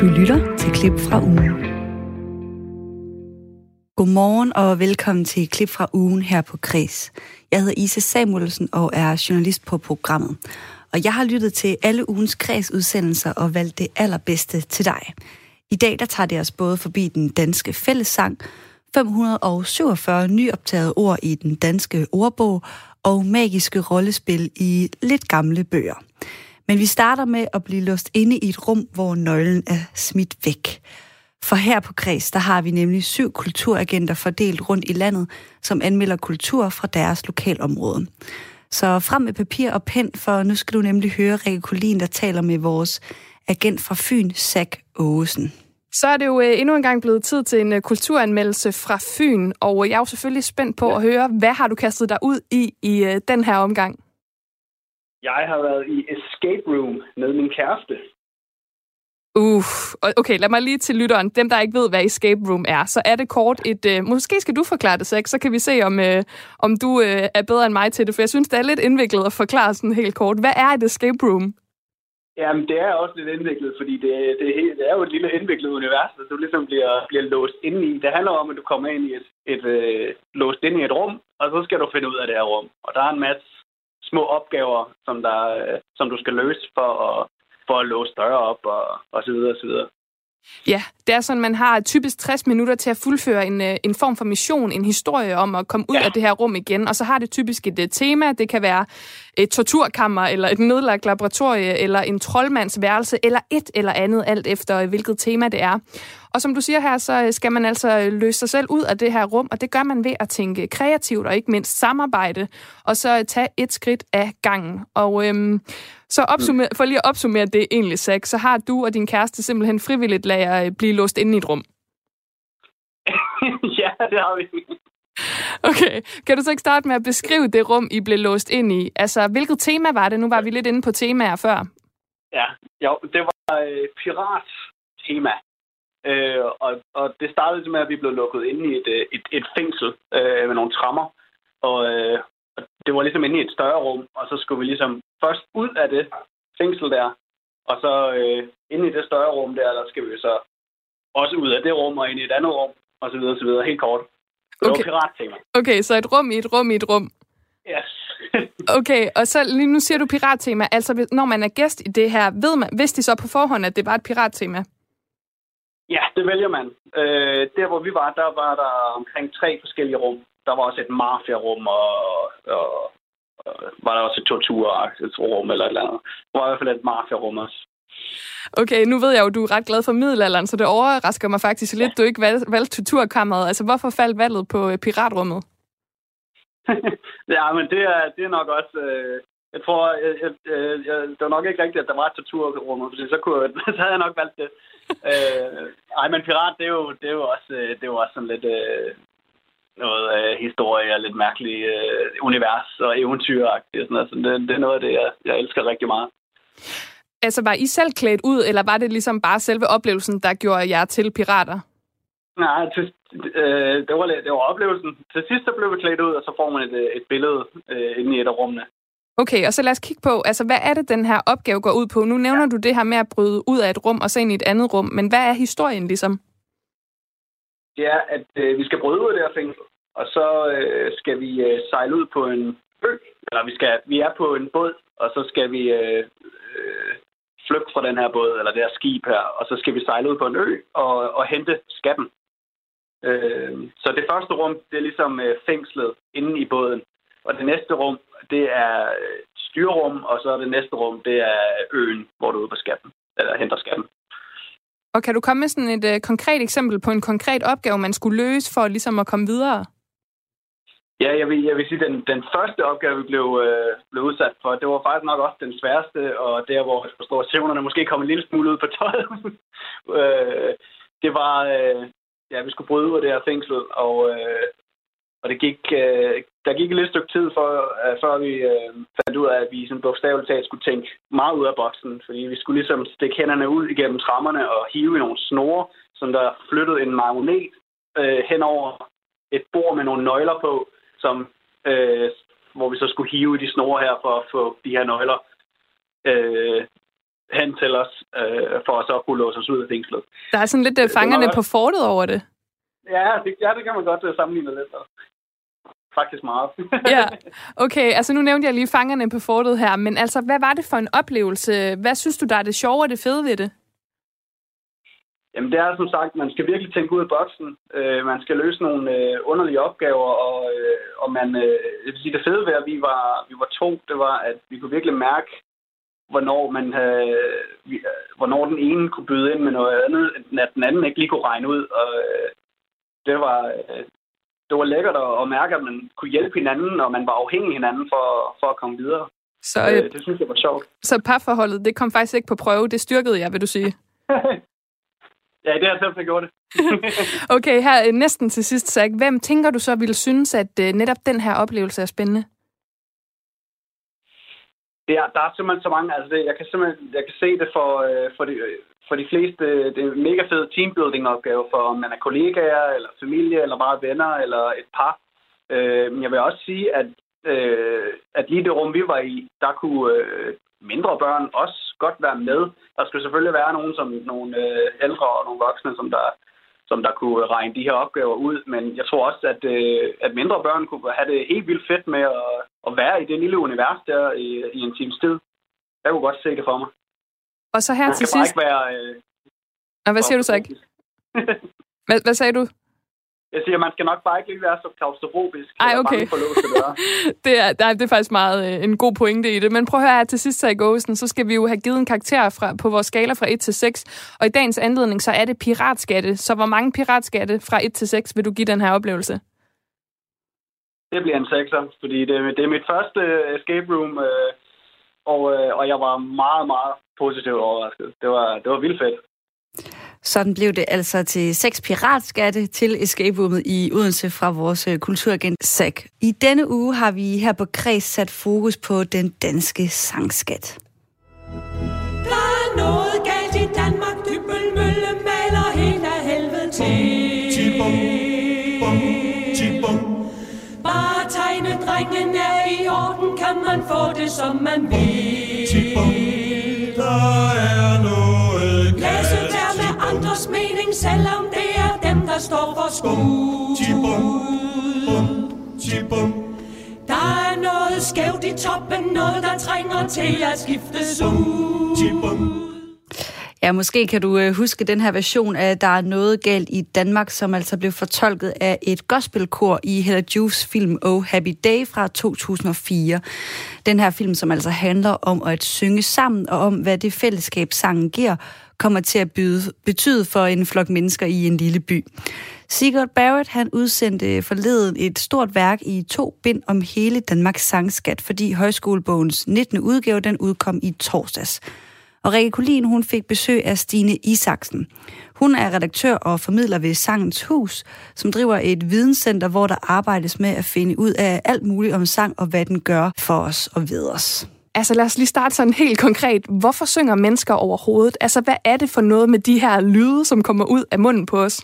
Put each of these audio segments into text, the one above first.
Du lytter til klip fra ugen. Godmorgen og velkommen til klip fra ugen her på Kres. Jeg hedder Isa Samuelsen og er journalist på programmet. Og jeg har lyttet til alle ugens Kres-udsendelser og valgt det allerbedste til dig. I dag der tager det os både forbi den danske fællessang, 547 nyoptagede ord i den danske ordbog og magiske rollespil i lidt gamle bøger. Men vi starter med at blive låst inde i et rum, hvor nøglen er smidt væk. For her på Kreds, der har vi nemlig syv kulturagenter fordelt rundt i landet, som anmelder kultur fra deres lokalområde. Så frem med papir og pen, for nu skal du nemlig høre Rikke Kolin, der taler med vores agent fra Fyn, Zach Ågesen. Så er det jo øh, endnu en gang blevet tid til en øh, kulturanmeldelse fra Fyn, og jeg er jo selvfølgelig spændt på at høre, hvad har du kastet dig ud i i øh, den her omgang? Jeg har været i escape room med min kæreste. Uff, okay, lad mig lige til lytteren. Dem, der ikke ved, hvad escape room er, så er det kort et... Uh, måske skal du forklare det, Sex, så kan vi se, om, uh, om du uh, er bedre end mig til det, for jeg synes, det er lidt indviklet at forklare sådan helt kort. Hvad er et escape room? Jamen, det er også lidt indviklet, fordi det, det, det er jo et lille indviklet univers, der du ligesom bliver, bliver låst ind i. Det handler om, at du kommer ind i et, et uh, låst ind i et rum, og så skal du finde ud af det her rum. Og der er en masse små opgaver, som, der, øh, som du skal løse for at for at låse døre op og, og så videre og så videre. Ja, det er sådan, man har typisk 60 minutter til at fuldføre en, øh, en form for mission, en historie om at komme ud ja. af det her rum igen, og så har det typisk et, et tema. Det kan være et torturkammer, eller et nedlagt laboratorie, eller en troldmands værelse, eller et eller andet, alt efter hvilket tema det er. Og som du siger her, så skal man altså løse sig selv ud af det her rum, og det gør man ved at tænke kreativt og ikke mindst samarbejde, og så tage et skridt af gangen. Og øhm, så opsummer, for lige at opsummere det egentlig, Zach, så har du og din kæreste simpelthen frivilligt lader blive låst inde i et rum. ja, det har vi. Okay, kan du så ikke starte med at beskrive det rum, I blev låst ind i? Altså, hvilket tema var det? Nu var vi lidt inde på temaer før. Ja, jo, det var øh, pirat-tema. Øh, og, og det startede med, at vi blev lukket ind i et, øh, et, et fængsel øh, med nogle trammer. Og, øh, det var ligesom inde i et større rum, og så skulle vi ligesom først ud af det fængsel der, og så øh, inde i det større rum der, der skal vi så også ud af det rum og ind i et andet rum, og så videre, så videre, helt kort. Det okay. var pirattema. Okay, så et rum i et rum i et rum. Yes. okay, og så lige nu siger du pirattema. Altså, når man er gæst i det her, ved man, vidste de så på forhånd, at det var et pirattema? Ja, det vælger man. Øh, der, hvor vi var, der var der omkring tre forskellige rum. Der var også et mafia-rum, og, og, og var der også et torturrum eller et eller andet. Der var i hvert fald et mafia-rum også. Okay, nu ved jeg jo, du er ret glad for middelalderen, så det overrasker mig faktisk lidt, ja. du ikke valgte valg torturkammeret. Altså, hvorfor faldt valget på øh, piratrummet? ja, men det er, det er nok også... Øh, jeg tror, jeg, jeg, jeg, det var nok ikke rigtigt, at der var et torturrum, for så, kunne, så havde jeg nok valgt det. øh, ej, men pirat, det er jo, det er jo, også, øh, det er jo også sådan lidt... Øh, noget øh, historie og lidt mærkelig øh, univers og eventyragtigt. Og sådan noget. Så det, det er noget af det, jeg, jeg elsker rigtig meget. Altså, var I selv klædt ud, eller var det ligesom bare selve oplevelsen, der gjorde jer til pirater? Nej, til, øh, det, var, det var oplevelsen. Til sidst så blev vi klædt ud, og så får man et, et billede øh, inde i et af rummene. Okay, og så lad os kigge på, altså hvad er det, den her opgave går ud på? Nu nævner ja. du det her med at bryde ud af et rum og så ind i et andet rum, men hvad er historien ligesom? Det er, at øh, vi skal bryde ud af det her fængsel, og så øh, skal vi øh, sejle ud på en ø, eller vi, skal, vi er på en båd, og så skal vi øh, øh, flygte fra den her båd, eller det her skib her, og så skal vi sejle ud på en ø og, og hente skatten. Øh, så det første rum, det er ligesom øh, fængslet inde i båden, og det næste rum, det er styrrum, styrerum, og så er det næste rum, det er øen, hvor du er ude på skatten, eller henter skatten. Og kan du komme med sådan et øh, konkret eksempel på en konkret opgave, man skulle løse for ligesom at komme videre? Ja, jeg vil, jeg vil sige, at den, den første opgave, vi blev, øh, blev udsat for, det var faktisk nok også den sværeste, og der, hvor jeg forstår, at måske kom en lille smule ud på tøjet. øh, det var, øh, ja, vi skulle bryde ud af det her fængsel, og, øh, og det gik, øh, der gik et lidt stykke tid, for, øh, før vi øh, fandt ud af, at vi sådan bogstaveligt talt skulle tænke meget ud af boksen, fordi vi skulle ligesom stikke hænderne ud igennem trammerne og hive i nogle snore, som der flyttede en magnet øh, hen over et bord med nogle nøgler på, som, øh, hvor vi så skulle hive de snore her for at få de her nøgler. Øh, hen til os, øh, for at så kunne låse os ud af fængslet. Der er sådan lidt uh, fangerne på fortet over det. Ja, det, ja, det kan man godt uh, sammenligne lidt. Faktisk meget. ja, okay. Altså nu nævnte jeg lige fangerne på fortet her, men altså, hvad var det for en oplevelse? Hvad synes du, der er det sjove og det fede ved det? Jamen det er som sagt, man skal virkelig tænke ud af boksen. Øh, man skal løse nogle øh, underlige opgaver, og, øh, og man, øh, jeg vil sige, det fede ved, at vi var, vi var to, det var, at vi kunne virkelig mærke, hvornår, man havde, vi, hvornår den ene kunne byde ind med noget andet, at den anden ikke lige kunne regne ud. Og, øh, det var, øh, det var lækkert at, at mærke, at man kunne hjælpe hinanden, og man var afhængig af hinanden for, for at komme videre. Så, øh, øh, det synes jeg var sjovt. Så parforholdet, det kom faktisk ikke på prøve, det styrkede jeg, vil du sige? Ja, det har jeg selv gjort det. okay, her øh, næsten til sidst, Zach. Hvem tænker du så ville synes, at uh, netop den her oplevelse er spændende? Det er, der er simpelthen så mange. Altså det, jeg kan simpelthen jeg kan se det for, øh, for, de, for de fleste. Øh, det er en mega fed teambuilding-opgave, for om man er kollegaer, eller familie, eller bare venner, eller et par. Uh, men jeg vil også sige, at, uh, at lige det rum, vi var i, der kunne mindre børn også godt være med. Der skulle selvfølgelig være nogen som nogle øh, ældre og nogle voksne, som der, som der kunne regne de her opgaver ud. Men jeg tror også, at, øh, at mindre børn kunne have det helt vildt fedt med at, at være i det lille univers der i, i en times tid. Jeg kunne godt se det for mig. Og så her til sidst... Ikke være, øh, og hvad siger du så ikke? hvad, hvad sagde du? Jeg siger, man skal nok bare ikke lige være så klaustrofobisk. Ej, okay. det, er, det, er, det er faktisk meget øh, en god pointe i det. Men prøv at høre her til sidst, i Gåsen, så skal vi jo have givet en karakter fra, på vores skala fra 1 til 6. Og i dagens anledning, så er det piratskatte. Så hvor mange piratskatte fra 1 til 6 vil du give den her oplevelse? Det bliver en 6'er, fordi det, det er mit første escape room, øh, og, øh, og jeg var meget, meget positivt overrasket. Det var, det var vildt fedt. Sådan blev det altså til seks piratskatte til escape roomet i Odense fra vores øh, kulturagent SAC. I denne uge har vi her på Kreds sat fokus på den danske sangskat. Der er noget galt i Danmark, dybbel mølle maler helt af helvede til. Tibum, bum, tibum. Bare tegne drengen er i orden, kan man få det som man vil. Tibum, andres mening, selvom det er dem, der står for skud. Der er noget skævt i toppen, noget der trænger til at skiftes ud. Ja, måske kan du øh, huske den her version af Der er noget galt i Danmark, som altså blev fortolket af et gospelkor i Hella Juice film Oh Happy Day fra 2004. Den her film, som altså handler om at synge sammen og om, hvad det fællesskab sangen giver, kommer til at byde, betyde for en flok mennesker i en lille by. Sigurd Barrett han udsendte forleden et stort værk i to bind om hele Danmarks sangskat, fordi højskolebogens 19. udgave den udkom i torsdags. Og Rikke Kulin, hun fik besøg af Stine Isaksen. Hun er redaktør og formidler ved Sangens Hus, som driver et videnscenter, hvor der arbejdes med at finde ud af alt muligt om sang og hvad den gør for os og ved os. Altså lad os lige starte sådan helt konkret. Hvorfor synger mennesker overhovedet? Altså hvad er det for noget med de her lyde, som kommer ud af munden på os?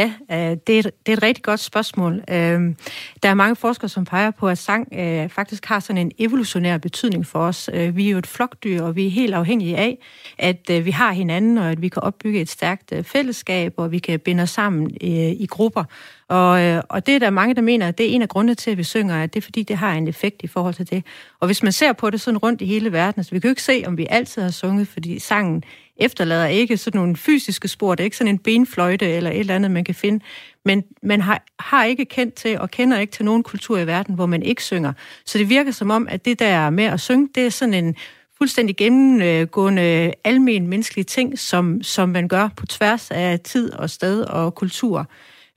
Ja, øh, det, er et, det er et rigtig godt spørgsmål. Øh, der er mange forskere, som peger på, at sang øh, faktisk har sådan en evolutionær betydning for os. Øh, vi er jo et flokdyr, og vi er helt afhængige af, at øh, vi har hinanden, og at vi kan opbygge et stærkt øh, fællesskab, og vi kan binde os sammen øh, i grupper. Og, øh, og det er der mange, der mener, at det er en af grundene til, at vi synger, at det er fordi, det har en effekt i forhold til det. Og hvis man ser på det sådan rundt i hele verden, så vi kan jo ikke se, om vi altid har sunget, fordi sangen efterlader ikke sådan nogle fysiske spor. Det er ikke sådan en benfløjte eller et eller andet, man kan finde. Men man har, har ikke kendt til og kender ikke til nogen kultur i verden, hvor man ikke synger. Så det virker som om, at det der med at synge, det er sådan en fuldstændig gennemgående almen menneskelig ting, som, som man gør på tværs af tid og sted og kultur.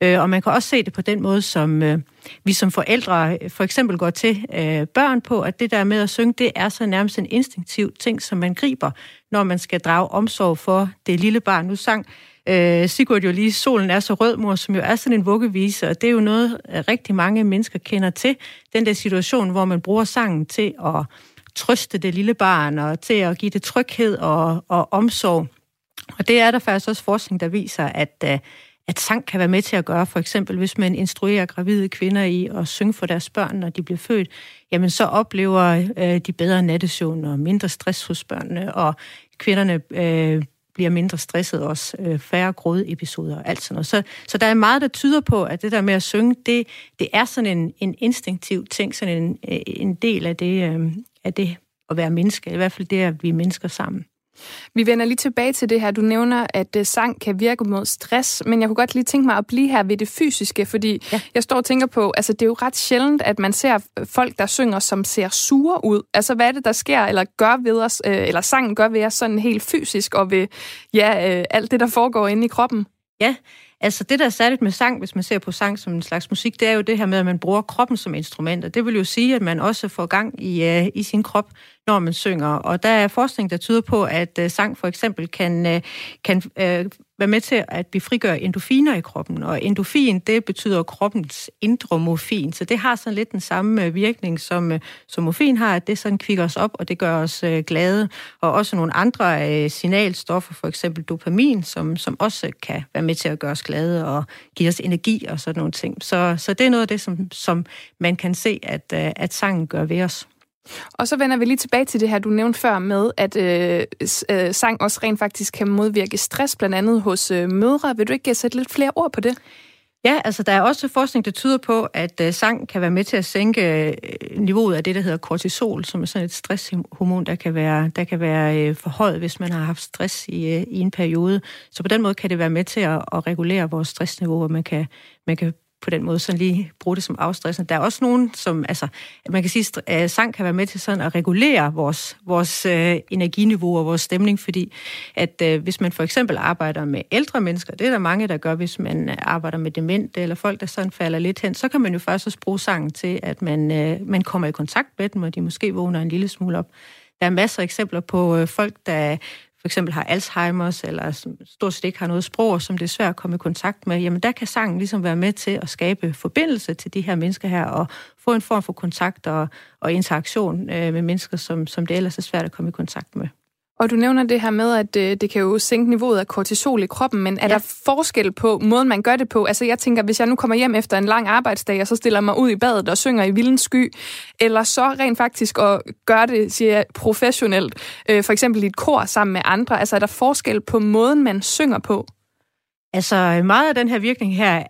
Øh, og man kan også se det på den måde, som øh, vi som forældre øh, for eksempel går til øh, børn på, at det der med at synge, det er så nærmest en instinktiv ting, som man griber, når man skal drage omsorg for det lille barn. Nu sang øh, Sigurd jo lige, Solen er så rød, mor, som jo er sådan en vuggevise, og det er jo noget, rigtig mange mennesker kender til. Den der situation, hvor man bruger sangen til at trøste det lille barn, og til at give det tryghed og, og omsorg. Og det er der faktisk også forskning, der viser, at, at sang kan være med til at gøre. For eksempel, hvis man instruerer gravide kvinder i at synge for deres børn, når de bliver født, jamen så oplever øh, de bedre nattesøvn og mindre stress hos børnene, og kvinderne øh, bliver mindre stresset også, øh, færre grådepisoder og alt sådan noget. Så, så der er meget, der tyder på, at det der med at synge, det, det er sådan en, en instinktiv ting, sådan en, øh, en del af det, øh, af det at være menneske, i hvert fald det, at vi er mennesker sammen. Vi vender lige tilbage til det her. Du nævner, at uh, sang kan virke mod stress, men jeg kunne godt lige tænke mig at blive her ved det fysiske, fordi ja. jeg står og tænker på, altså det er jo ret sjældent, at man ser folk, der synger, som ser sure ud. Altså hvad er det, der sker eller gør ved os, uh, eller sangen gør ved os sådan helt fysisk, og ved ja, alt det, der foregår inde i kroppen? Ja, Altså det, der er særligt med sang, hvis man ser på sang som en slags musik, det er jo det her med, at man bruger kroppen som instrument. Og det vil jo sige, at man også får gang i, uh, i sin krop, når man synger. Og der er forskning, der tyder på, at uh, sang for eksempel kan, uh, kan uh, være med til, at vi frigør endofiner i kroppen. Og endofin, det betyder kroppens indre morfin. Så det har sådan lidt den samme øh, virkning, som, øh, som morfin har, at det sådan kvikker os op, og det gør os øh, glade. Og også nogle andre øh, signalstoffer, for eksempel dopamin, som, som også kan være med til at gøre os glade og give os energi og sådan nogle ting. Så, så det er noget af det, som, som man kan se, at, øh, at sangen gør ved os. Og så vender vi lige tilbage til det her, du nævnte før med, at øh, øh, sang også rent faktisk kan modvirke stress, blandt andet hos øh, mødre. Vil du ikke øh, sætte lidt flere ord på det? Ja, altså der er også forskning, der tyder på, at øh, sang kan være med til at sænke øh, niveauet af det, der hedder kortisol, som er sådan et stresshormon, der kan være, der kan være øh, forhøjet, hvis man har haft stress i, øh, i en periode. Så på den måde kan det være med til at, at regulere vores stressniveau, og man kan, man kan på den måde sådan lige bruge det som afstressende. Der er også nogen, som, altså, man kan sige, at øh, sang kan være med til sådan at regulere vores, vores øh, energiniveau og vores stemning, fordi at øh, hvis man for eksempel arbejder med ældre mennesker, det er der mange, der gør, hvis man øh, arbejder med demente eller folk, der sådan falder lidt hen, så kan man jo faktisk også bruge sangen til, at man, øh, man kommer i kontakt med dem, og de måske vågner en lille smule op. Der er masser af eksempler på øh, folk, der for eksempel har Alzheimer's, eller stort set ikke har noget sprog, som det er svært at komme i kontakt med, jamen der kan sangen ligesom være med til at skabe forbindelse til de her mennesker her, og få en form for kontakt og, og interaktion øh, med mennesker, som, som det ellers er svært at komme i kontakt med. Og du nævner det her med, at øh, det kan jo sænke niveauet af kortisol i kroppen, men er ja. der forskel på måden, man gør det på? Altså jeg tænker, hvis jeg nu kommer hjem efter en lang arbejdsdag, og så stiller mig ud i badet og synger i vildens sky, eller så rent faktisk at gøre det, siger jeg, professionelt, øh, for eksempel i et kor sammen med andre, altså er der forskel på måden, man synger på? Altså meget af den her virkning her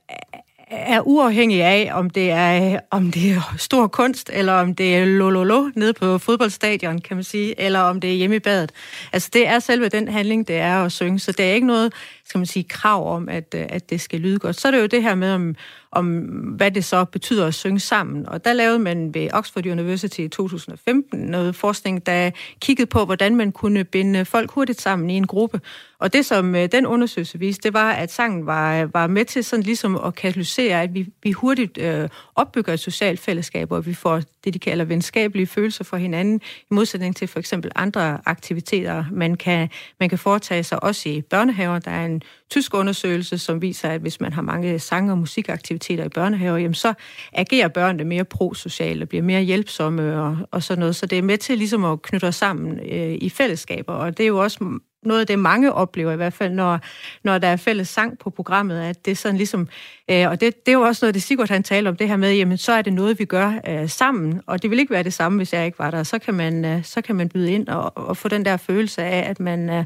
er uafhængig af, om det er, om det er stor kunst, eller om det er lololo nede på fodboldstadion, kan man sige, eller om det er hjemme i badet. Altså, det er selve den handling, det er at synge, så det er ikke noget, skal man sige, krav om, at, at det skal lyde godt. Så er det jo det her med, om, om hvad det så betyder at synge sammen. Og der lavede man ved Oxford University i 2015 noget forskning, der kiggede på, hvordan man kunne binde folk hurtigt sammen i en gruppe. Og det, som øh, den undersøgelse viste, det var, at sangen var, var med til sådan ligesom at katalysere, at vi, vi hurtigt øh, opbygger et socialt fællesskab, og vi får det, de kalder venskabelige følelser for hinanden, i modsætning til for eksempel andre aktiviteter, man kan, man kan foretage sig også i børnehaver. Der er en tysk undersøgelse, som viser, at hvis man har mange sang- og musikaktiviteter i børnehaver, jamen så agerer børnene mere prosociale og bliver mere hjælpsomme og, og sådan noget. Så det er med til ligesom at knytte os sammen øh, i fællesskaber, og det er jo også noget af det, mange oplever i hvert fald, når, når der er fælles sang på programmet, at det er sådan ligesom, øh, og det, det er jo også noget, det Sigurd han taler om, det her med, jamen så er det noget, vi gør øh, sammen, og det vil ikke være det samme, hvis jeg ikke var der. Så kan man, øh, så kan man byde ind og, og få den der følelse af, at man, øh,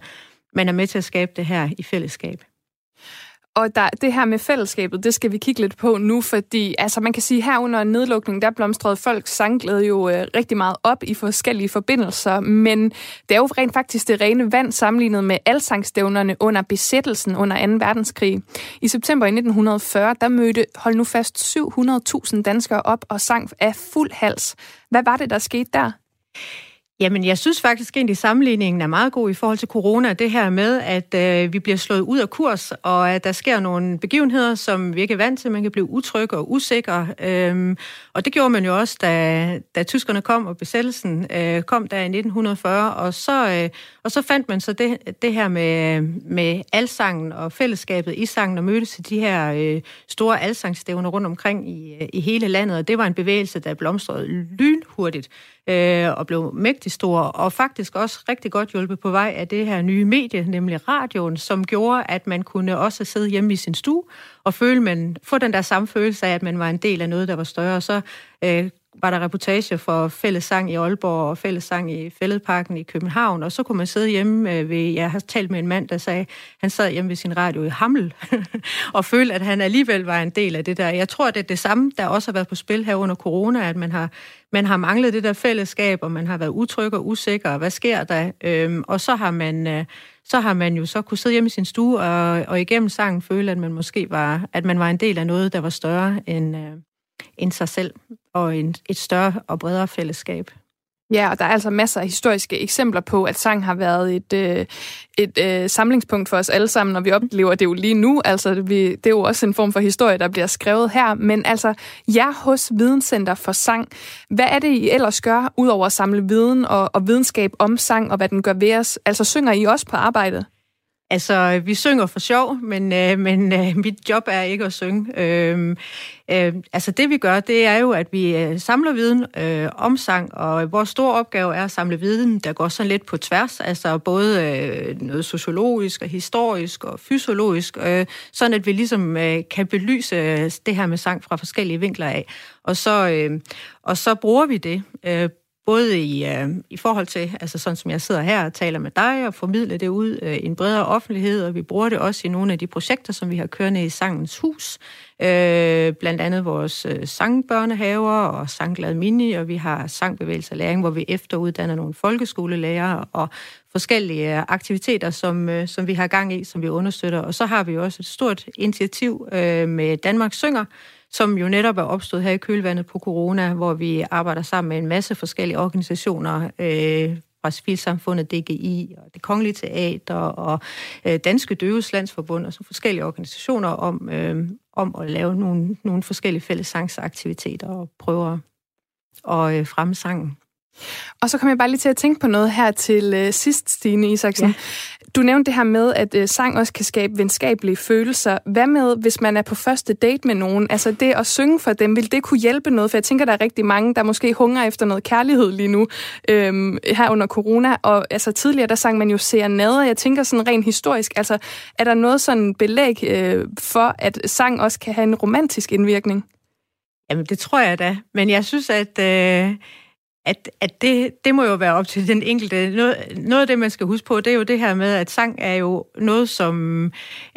man er med til at skabe det her i fællesskab. Og der, det her med fællesskabet, det skal vi kigge lidt på nu, fordi altså, man kan sige, her under nedlukningen, der blomstrede folks sangglæde jo øh, rigtig meget op i forskellige forbindelser, men det er jo rent faktisk det rene vand sammenlignet med alsangstævnerne under besættelsen under 2. verdenskrig. I september i 1940, der mødte, hold nu fast, 700.000 danskere op og sang af fuld hals. Hvad var det, der skete der? Jamen, jeg synes faktisk egentlig, at sammenligningen er meget god i forhold til corona. Det her med, at øh, vi bliver slået ud af kurs, og at der sker nogle begivenheder, som vi ikke er vant til. Man kan blive utryg og usikker. Øhm, og det gjorde man jo også, da, da tyskerne kom, og besættelsen øh, kom der i 1940. Og så, øh, og så fandt man så det, det her med, med alsangen og fællesskabet i sangen, og mødtes til de her øh, store alsangstævner rundt omkring i, øh, i hele landet. Og det var en bevægelse, der blomstrede lynhurtigt øh, og blev mægtig stor, og faktisk også rigtig godt hjulpet på vej af det her nye medie, nemlig radioen, som gjorde, at man kunne også sidde hjemme i sin stue og føle, man, få den der samme følelse af, at man var en del af noget, der var større. Og så øh, var der reportage for fællessang i Aalborg og fællessang i Fælledparken i København, og så kunne man sidde hjemme øh, ved, jeg har talt med en mand, der sagde, han sad hjemme ved sin radio i Hammel, og følte, at han alligevel var en del af det der. Jeg tror, det er det samme, der også har været på spil her under corona, at man har, man har manglet det der fællesskab, og man har været utryg og usikker, og hvad sker der? Øhm, og så har man... Øh, så har man jo så kunne sidde hjemme i sin stue og, og igennem sangen føle, at man måske var, at man var en del af noget, der var større end, øh, end sig selv og en, et større og bredere fællesskab. Ja, og der er altså masser af historiske eksempler på, at sang har været et, øh, et øh, samlingspunkt for os alle sammen, når vi oplever det jo lige nu. Altså, vi, det er jo også en form for historie, der bliver skrevet her. Men altså, jer hos Videnscenter for Sang, hvad er det, I ellers gør, udover at samle viden og, og videnskab om sang, og hvad den gør ved os? Altså, synger I også på arbejdet? Altså, vi synger for sjov, men, øh, men øh, mit job er ikke at synge. Øh, øh, altså, det vi gør, det er jo, at vi øh, samler viden øh, om sang, og vores store opgave er at samle viden, der går sådan lidt på tværs, altså både øh, noget sociologisk og historisk og fysiologisk, øh, sådan at vi ligesom øh, kan belyse øh, det her med sang fra forskellige vinkler af. Og så, øh, og så bruger vi det øh, både i, øh, i forhold til, altså sådan som jeg sidder her og taler med dig og formidler det ud øh, i en bredere offentlighed, og vi bruger det også i nogle af de projekter, som vi har kørende i Sangens Hus, øh, blandt andet vores øh, sangbørnehaver og Sangglad Mini, og vi har sangbevægelse og læring, hvor vi efteruddanner nogle folkeskolelærere og forskellige øh, aktiviteter, som, øh, som vi har gang i, som vi understøtter. Og så har vi også et stort initiativ øh, med Danmark Synger, som jo netop er opstået her i kølvandet på corona, hvor vi arbejder sammen med en masse forskellige organisationer, øh, fra Civilsamfundet, DGI og det Kongelige Teater og øh, Danske Døves Landsforbund og så forskellige organisationer om, øh, om at lave nogle, nogle forskellige fælles sangsaktiviteter og prøve at øh, fremme sangen. Og så kommer jeg bare lige til at tænke på noget her til øh, sidst, Stine Isaksen. Ja. Du nævnte det her med, at øh, sang også kan skabe venskabelige følelser. Hvad med, hvis man er på første date med nogen? Altså det at synge for dem, vil det kunne hjælpe noget? For jeg tænker, der er rigtig mange, der måske hungrer efter noget kærlighed lige nu, øh, her under corona. Og altså tidligere, der sang man jo serenade. Jeg tænker sådan rent historisk, altså er der noget sådan belæg øh, for, at sang også kan have en romantisk indvirkning? Jamen, det tror jeg da. Men jeg synes, at... Øh at, at det, det må jo være op til den enkelte. Noget, noget af det, man skal huske på, det er jo det her med, at sang er jo noget, som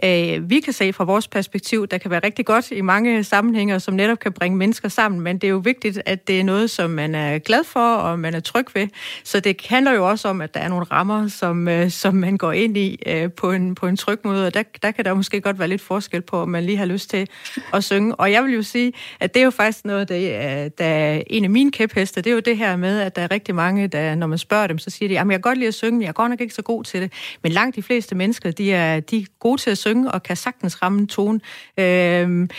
øh, vi kan se fra vores perspektiv, der kan være rigtig godt i mange sammenhænge, som netop kan bringe mennesker sammen. Men det er jo vigtigt, at det er noget, som man er glad for, og man er tryg ved. Så det handler jo også om, at der er nogle rammer, som, øh, som man går ind i øh, på, en, på en tryg måde. Og der, der kan der måske godt være lidt forskel på, om man lige har lyst til at synge. Og jeg vil jo sige, at det er jo faktisk noget, der, øh, der er en af mine kæpheste, det er jo det her med, at der er rigtig mange, der, når man spørger dem, så siger de, at jeg kan godt lide at synge, men jeg er godt nok ikke så god til det. Men langt de fleste mennesker, de er, de er gode til at synge og kan sagtens ramme en tone. Øhm,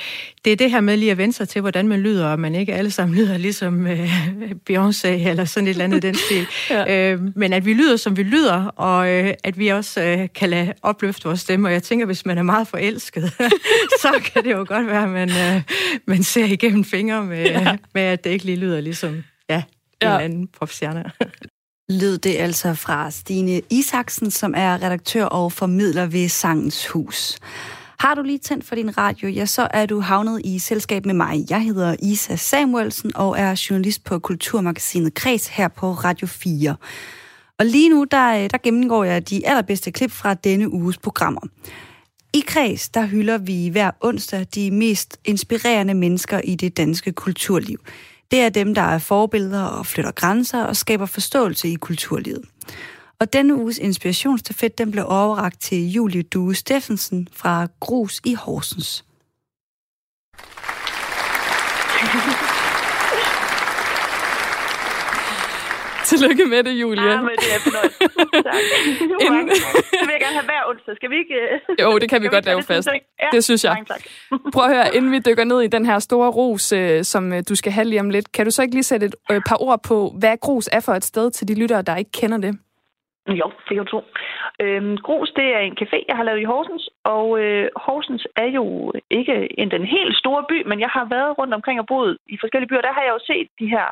det er det her med lige at vende sig til, hvordan man lyder, og man ikke alle sammen lyder ligesom øh, Beyoncé eller sådan et eller andet den stil. ja. øhm, men at vi lyder, som vi lyder, og øh, at vi også øh, kan lade opløfte vores stemme. Og jeg tænker, hvis man er meget forelsket, så kan det jo godt være, at man, øh, man ser igennem fingre med, ja. med, at det ikke lige lyder ligesom ja, ja. en eller anden popstjerne. Lød det altså fra Stine Isaksen, som er redaktør og formidler ved Sangens Hus. Har du lige tændt for din radio, ja, så er du havnet i selskab med mig. Jeg hedder Isa Samuelsen og er journalist på Kulturmagasinet Kreds her på Radio 4. Og lige nu, der, der gennemgår jeg de allerbedste klip fra denne uges programmer. I Kreds, der hylder vi hver onsdag de mest inspirerende mennesker i det danske kulturliv. Det er dem, der er forbilleder og flytter grænser og skaber forståelse i kulturlivet. Og denne uges inspirationsstafet, den blev overragt til Julie Due Steffensen fra Grus i Horsens. Tillykke med det, Julia. Ja, men det er fornøjelse. tak. Inden... Det vil jeg gerne have hver onsdag. Skal vi ikke... Jo, det kan vi godt lave fast. Ja, det synes jeg. tak. Prøv at høre, inden vi dykker ned i den her store ros, øh, som øh, du skal have lige om lidt, kan du så ikke lige sætte et øh, par ord på, hvad grus er for et sted til de lyttere, der ikke kender det? Jo, det kan du tro. Øhm, Grus, det er en café, jeg har lavet i Horsens, og øh, Horsens er jo ikke en den helt store by, men jeg har været rundt omkring og boet i forskellige byer. Der har jeg jo set de her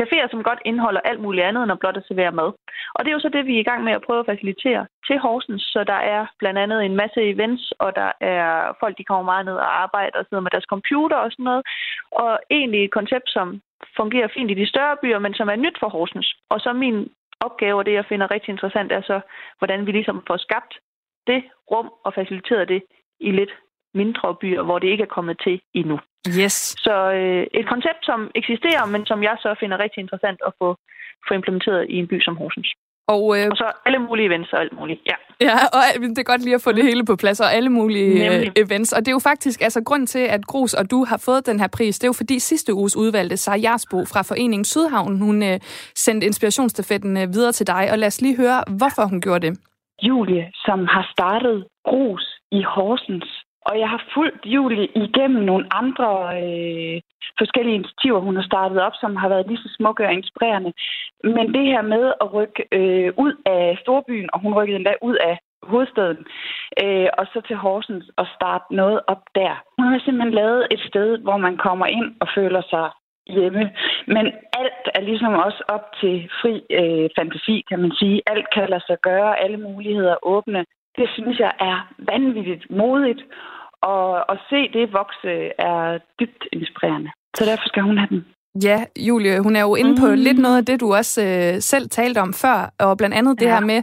caféer, som godt indeholder alt muligt andet end at blot at servere mad. Og det er jo så det, vi er i gang med at prøve at facilitere til Horsens. Så der er blandt andet en masse events, og der er folk, de kommer meget ned og arbejder og sidder med deres computer og sådan noget. Og egentlig et koncept, som fungerer fint i de større byer, men som er nyt for Horsens. Og så min opgave, og det jeg finder rigtig interessant, er så, hvordan vi ligesom får skabt det rum og faciliteret det i lidt mindre byer, hvor det ikke er kommet til endnu. Yes. Så øh, et koncept, som eksisterer, men som jeg så finder rigtig interessant at få, få implementeret i en by som Horsens. Og, øh, Og så alle mulige events og alt muligt. Ja. ja, og det er godt lige at få det hele på plads, og alle mulige øh, Nemlig. events. Og det er jo faktisk, altså grund til, at Grus og du har fået den her pris, det er jo fordi sidste uges udvalgte Sara Jarsbo fra Foreningen Sydhavn, hun øh, sendte inspirationsstafetten øh, videre til dig, og lad os lige høre, hvorfor hun gjorde det. Julie, som har startet Grus i Horsens. Og jeg har fulgt Julie igennem nogle andre øh, forskellige initiativer, hun har startet op, som har været lige så smukke og inspirerende. Men det her med at rykke øh, ud af storbyen, og hun rykkede endda ud af hovedstaden, øh, og så til Horsens og starte noget op der. Hun har simpelthen lavet et sted, hvor man kommer ind og føler sig hjemme. Men alt er ligesom også op til fri øh, fantasi, kan man sige. Alt kan lade sig gøre, alle muligheder åbne. Det synes jeg er vanvittigt modigt, og at se det vokse er dybt inspirerende. Så derfor skal hun have den. Ja, Julie, hun er jo inde på mm. lidt noget af det, du også øh, selv talte om før, og blandt andet det Ja. her med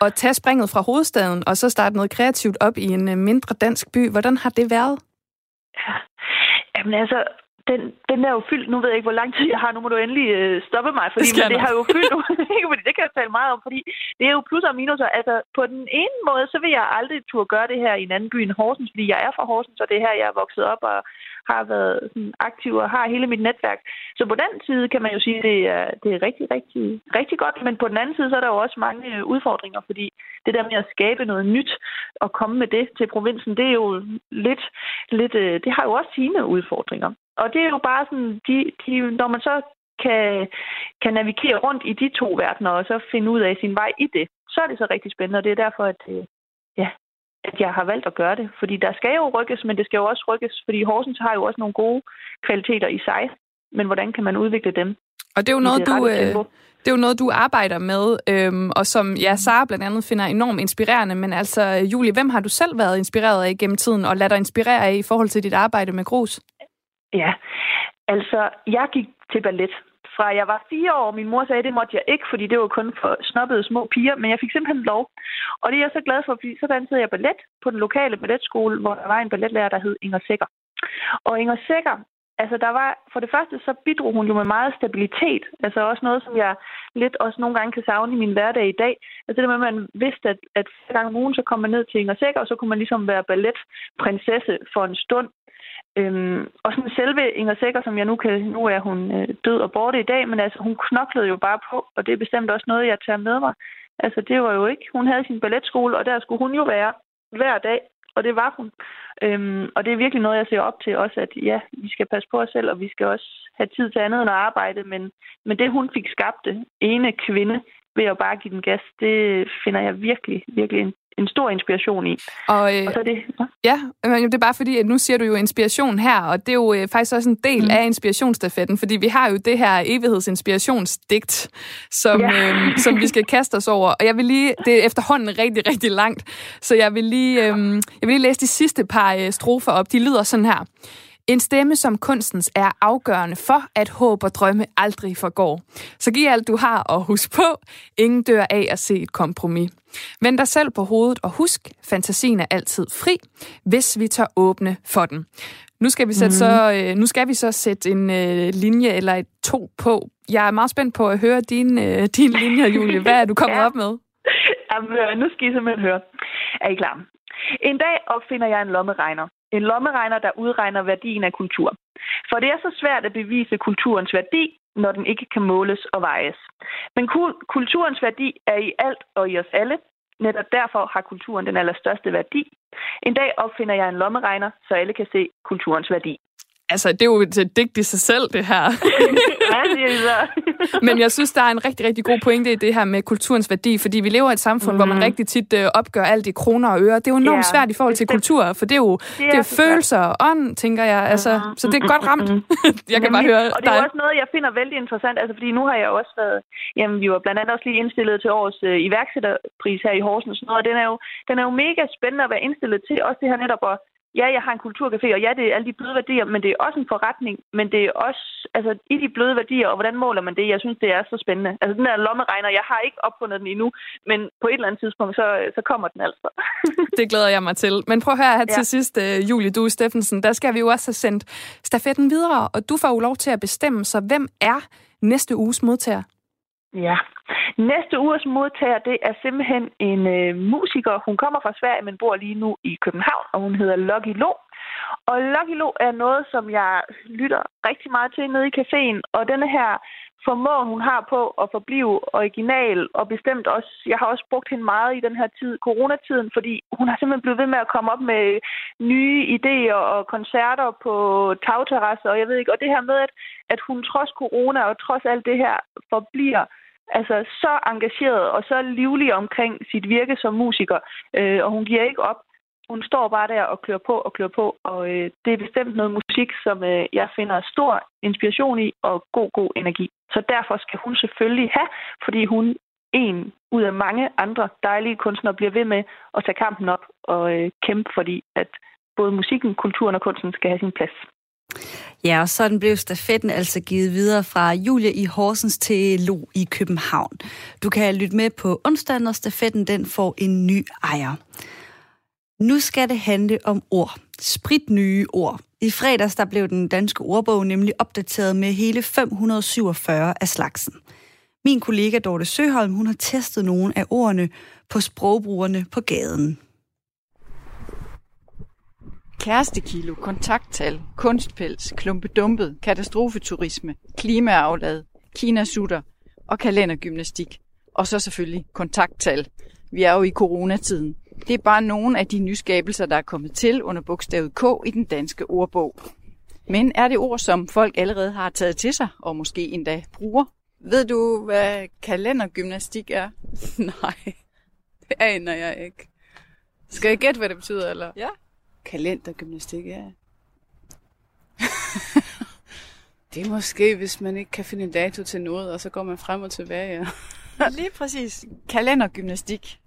at tage springet fra hovedstaden, og så starte noget kreativt op i en øh, mindre dansk by. Hvordan har det været? Ja. Jamen altså, den, den er jo fyldt. Nu ved jeg ikke, hvor lang tid jeg har. Nu må du endelig øh, stoppe mig, fordi Det det har jo fyldt. Ikke, fordi det kan jeg tale meget om, fordi det er jo plus og minus. Altså, på den ene måde, så vil jeg aldrig turde gøre det her i en anden by end Horsens, fordi jeg er fra Horsens, og det er her, jeg er vokset op og har været sådan, aktiv og har hele mit netværk. Så på den side kan man jo sige, at det er, det er rigtig, rigtig, rigtig godt. Men på den anden side, så er der jo også mange øh, udfordringer, fordi det der med at skabe noget nyt og komme med det til provinsen, det er jo lidt, lidt øh, det har jo også sine udfordringer. Og det er jo bare sådan, de, de, når man så kan, kan navigere rundt i de to verdener, og så finde ud af sin vej i det, så er det så rigtig spændende, og det er derfor, at, øh, ja, at jeg har valgt at gøre det. Fordi der skal jo rykkes, men det skal jo også rykkes, fordi Horsens har jo også nogle gode kvaliteter i sig. Men hvordan kan man udvikle dem? Og det er jo noget, det du, øh, det er jo noget, du arbejder med, øhm, og som ja, Sara blandt andet finder enormt inspirerende. Men altså, Julie, hvem har du selv været inspireret af gennem tiden, og lader dig inspirere af i forhold til dit arbejde med grus? Ja, altså, jeg gik til ballet fra jeg var fire år. Min mor sagde, at det måtte jeg ikke, fordi det var kun for snobbede små piger, men jeg fik simpelthen lov. Og det er jeg så glad for, fordi så dansede jeg ballet på den lokale balletskole, hvor der var en balletlærer, der hed Inger Sækker. Og Inger Sækker, altså der var, for det første så bidrog hun jo med meget stabilitet. Altså også noget, som jeg lidt også nogle gange kan savne i min hverdag i dag. Altså det med, at man vidste, at, at flere gange om ugen, så kom man ned til Inger Sækker, og så kunne man ligesom være balletprinsesse for en stund. Øhm, og sådan selve Inger Sækker, som jeg nu kan, nu er hun øh, død og borte i dag, men altså hun knoklede jo bare på, og det er bestemt også noget, jeg tager med mig. Altså det var jo ikke, hun havde sin balletskole, og der skulle hun jo være hver dag, og det var hun. Øhm, og det er virkelig noget, jeg ser op til også, at ja, vi skal passe på os selv, og vi skal også have tid til andet end at arbejde, men, men det hun fik skabt, det ene kvinde, ved at bare give den gas, det finder jeg virkelig, virkelig en, stor inspiration i. Og, øh, Og så er det, ja. Ja, men det er bare fordi, at nu siger du jo inspiration her, og det er jo øh, faktisk også en del mm. af inspirationsstafetten, fordi vi har jo det her evighedsinspirationsdigt, som, Ja. øh, som vi skal kaste os over. Og jeg vil lige, det er efterhånden rigtig, rigtig langt, så jeg vil lige, øh, jeg vil lige læse de sidste par øh, strofer op. De lyder sådan her. En stemme som kunstens er afgørende for, at håb og drømme aldrig forgår. Så giv alt du har og husk på, ingen dør af at se et kompromis. Vend dig selv på hovedet og husk, fantasien er altid fri, hvis vi tør åbne for den. Nu skal vi, sætte så, øh, nu skal vi så sætte en øh, linje eller et to på. Jeg er meget spændt på at høre dine øh, din linjer, Julie. Hvad er du kommet Ja. op med? Jamen, øh, nu skal I simpelthen høre. Er I klar? En dag opfinder jeg en lommeregner. En lommeregner, der udregner værdien af kultur. For det er så svært at bevise kulturens værdi, når den ikke kan måles og vejes. Men kulturens værdi er i alt og i os alle. Netop derfor har kulturen den allerstørste værdi. En dag opfinder jeg en lommeregner, så alle kan se kulturens værdi. Altså, det er jo et digt i sig selv, det her. Men jeg synes, der er en rigtig, rigtig god pointe i det her med kulturens værdi, fordi vi lever i et samfund, mm. hvor man Mhm. rigtig tit øh, opgør alt i kroner og øre. Det er jo enormt Ja, svært i forhold til bestemt. kultur, for det er jo det er, det er følelser og ånd, tænker jeg. Altså, så det er godt ramt. jeg kan bare Nemlig. høre Og det er dig. også noget, jeg finder vældig interessant, altså fordi nu har jeg også været, jamen vi var blandt andet også lige indstillet til årets øh, iværksætterpris her i Horsens, noget, og den er, jo, den er jo mega spændende at være indstillet til, også det her netop at, ja, jeg har en kulturcafé, og ja, det er alle de bløde værdier, men det er også en forretning, men det er også, altså i de bløde værdier, og hvordan måler man det, jeg synes, det er så spændende. Altså den der lommeregner, jeg har ikke opfundet den endnu, men på et eller andet tidspunkt, så, så kommer den altså. Det glæder jeg mig til. Men prøv at høre her Ja. til sidst, øh, Julie Due Steffensen. Der skal vi jo også have sendt stafetten videre, og du får jo lov til at bestemme, så hvem er næste uges modtager? Ja. Næste uges modtager, det er simpelthen en øh, musiker. Hun kommer fra Sverige, men bor lige nu i København, og hun hedder Lucky Lo. Og Lucky Lo er noget, som jeg lytter rigtig meget til nede i caféen, og denne her formåen, hun har på at forblive original, og bestemt også, jeg har også brugt hende meget i den her tid, coronatiden, fordi hun har simpelthen blevet ved med at komme op med nye idéer og koncerter på tagterrasser, og jeg ved ikke, og det her med, at, at hun trods corona og trods alt det her forbliver altså så engageret og så livlig omkring sit virke som musiker, øh, og hun giver ikke op. Hun står bare der og klør på og klør på, og øh, det er bestemt noget musik, som øh, jeg finder stor inspiration i og god, god energi. Så derfor skal hun selvfølgelig have, fordi hun en ud af mange andre dejlige kunstnere bliver ved med at tage kampen op og øh, kæmpe, fordi at både musikken, kulturen og kunsten skal have sin plads. Ja, og sådan blev stafetten altså givet videre fra Julie i Horsens til Lo i København. Du kan lytte med på onsdag, når stafetten den får en ny ejer. Nu skal det handle om ord. Sprit nye ord. I fredags der blev den danske ordbog nemlig opdateret med hele 547 af slagsen. Min kollega Dorte Søholm, hun har testet nogle af ordene på sprogbrugerne på gaden. Kærestekilo, kontakttal, kunstpels, klumpedumpet, katastrofeturisme, klimaaflad, kinasutter og kalendergymnastik. Og så selvfølgelig kontakttal. Vi er jo i coronatiden. Det er bare nogle af de nyskabelser, der er kommet til under bogstavet K i den danske ordbog. Men er det ord, som folk allerede har taget til sig, og måske endda bruger? Ved du, hvad kalendergymnastik er? Nej, det aner jeg ikke. Skal jeg gætte, hvad det betyder, eller? Ja. Kalendergymnastik, ja. det er måske, hvis man ikke kan finde en dato til noget, og så går man frem og tilbage. Ja. Lige præcis. Kalendergymnastik.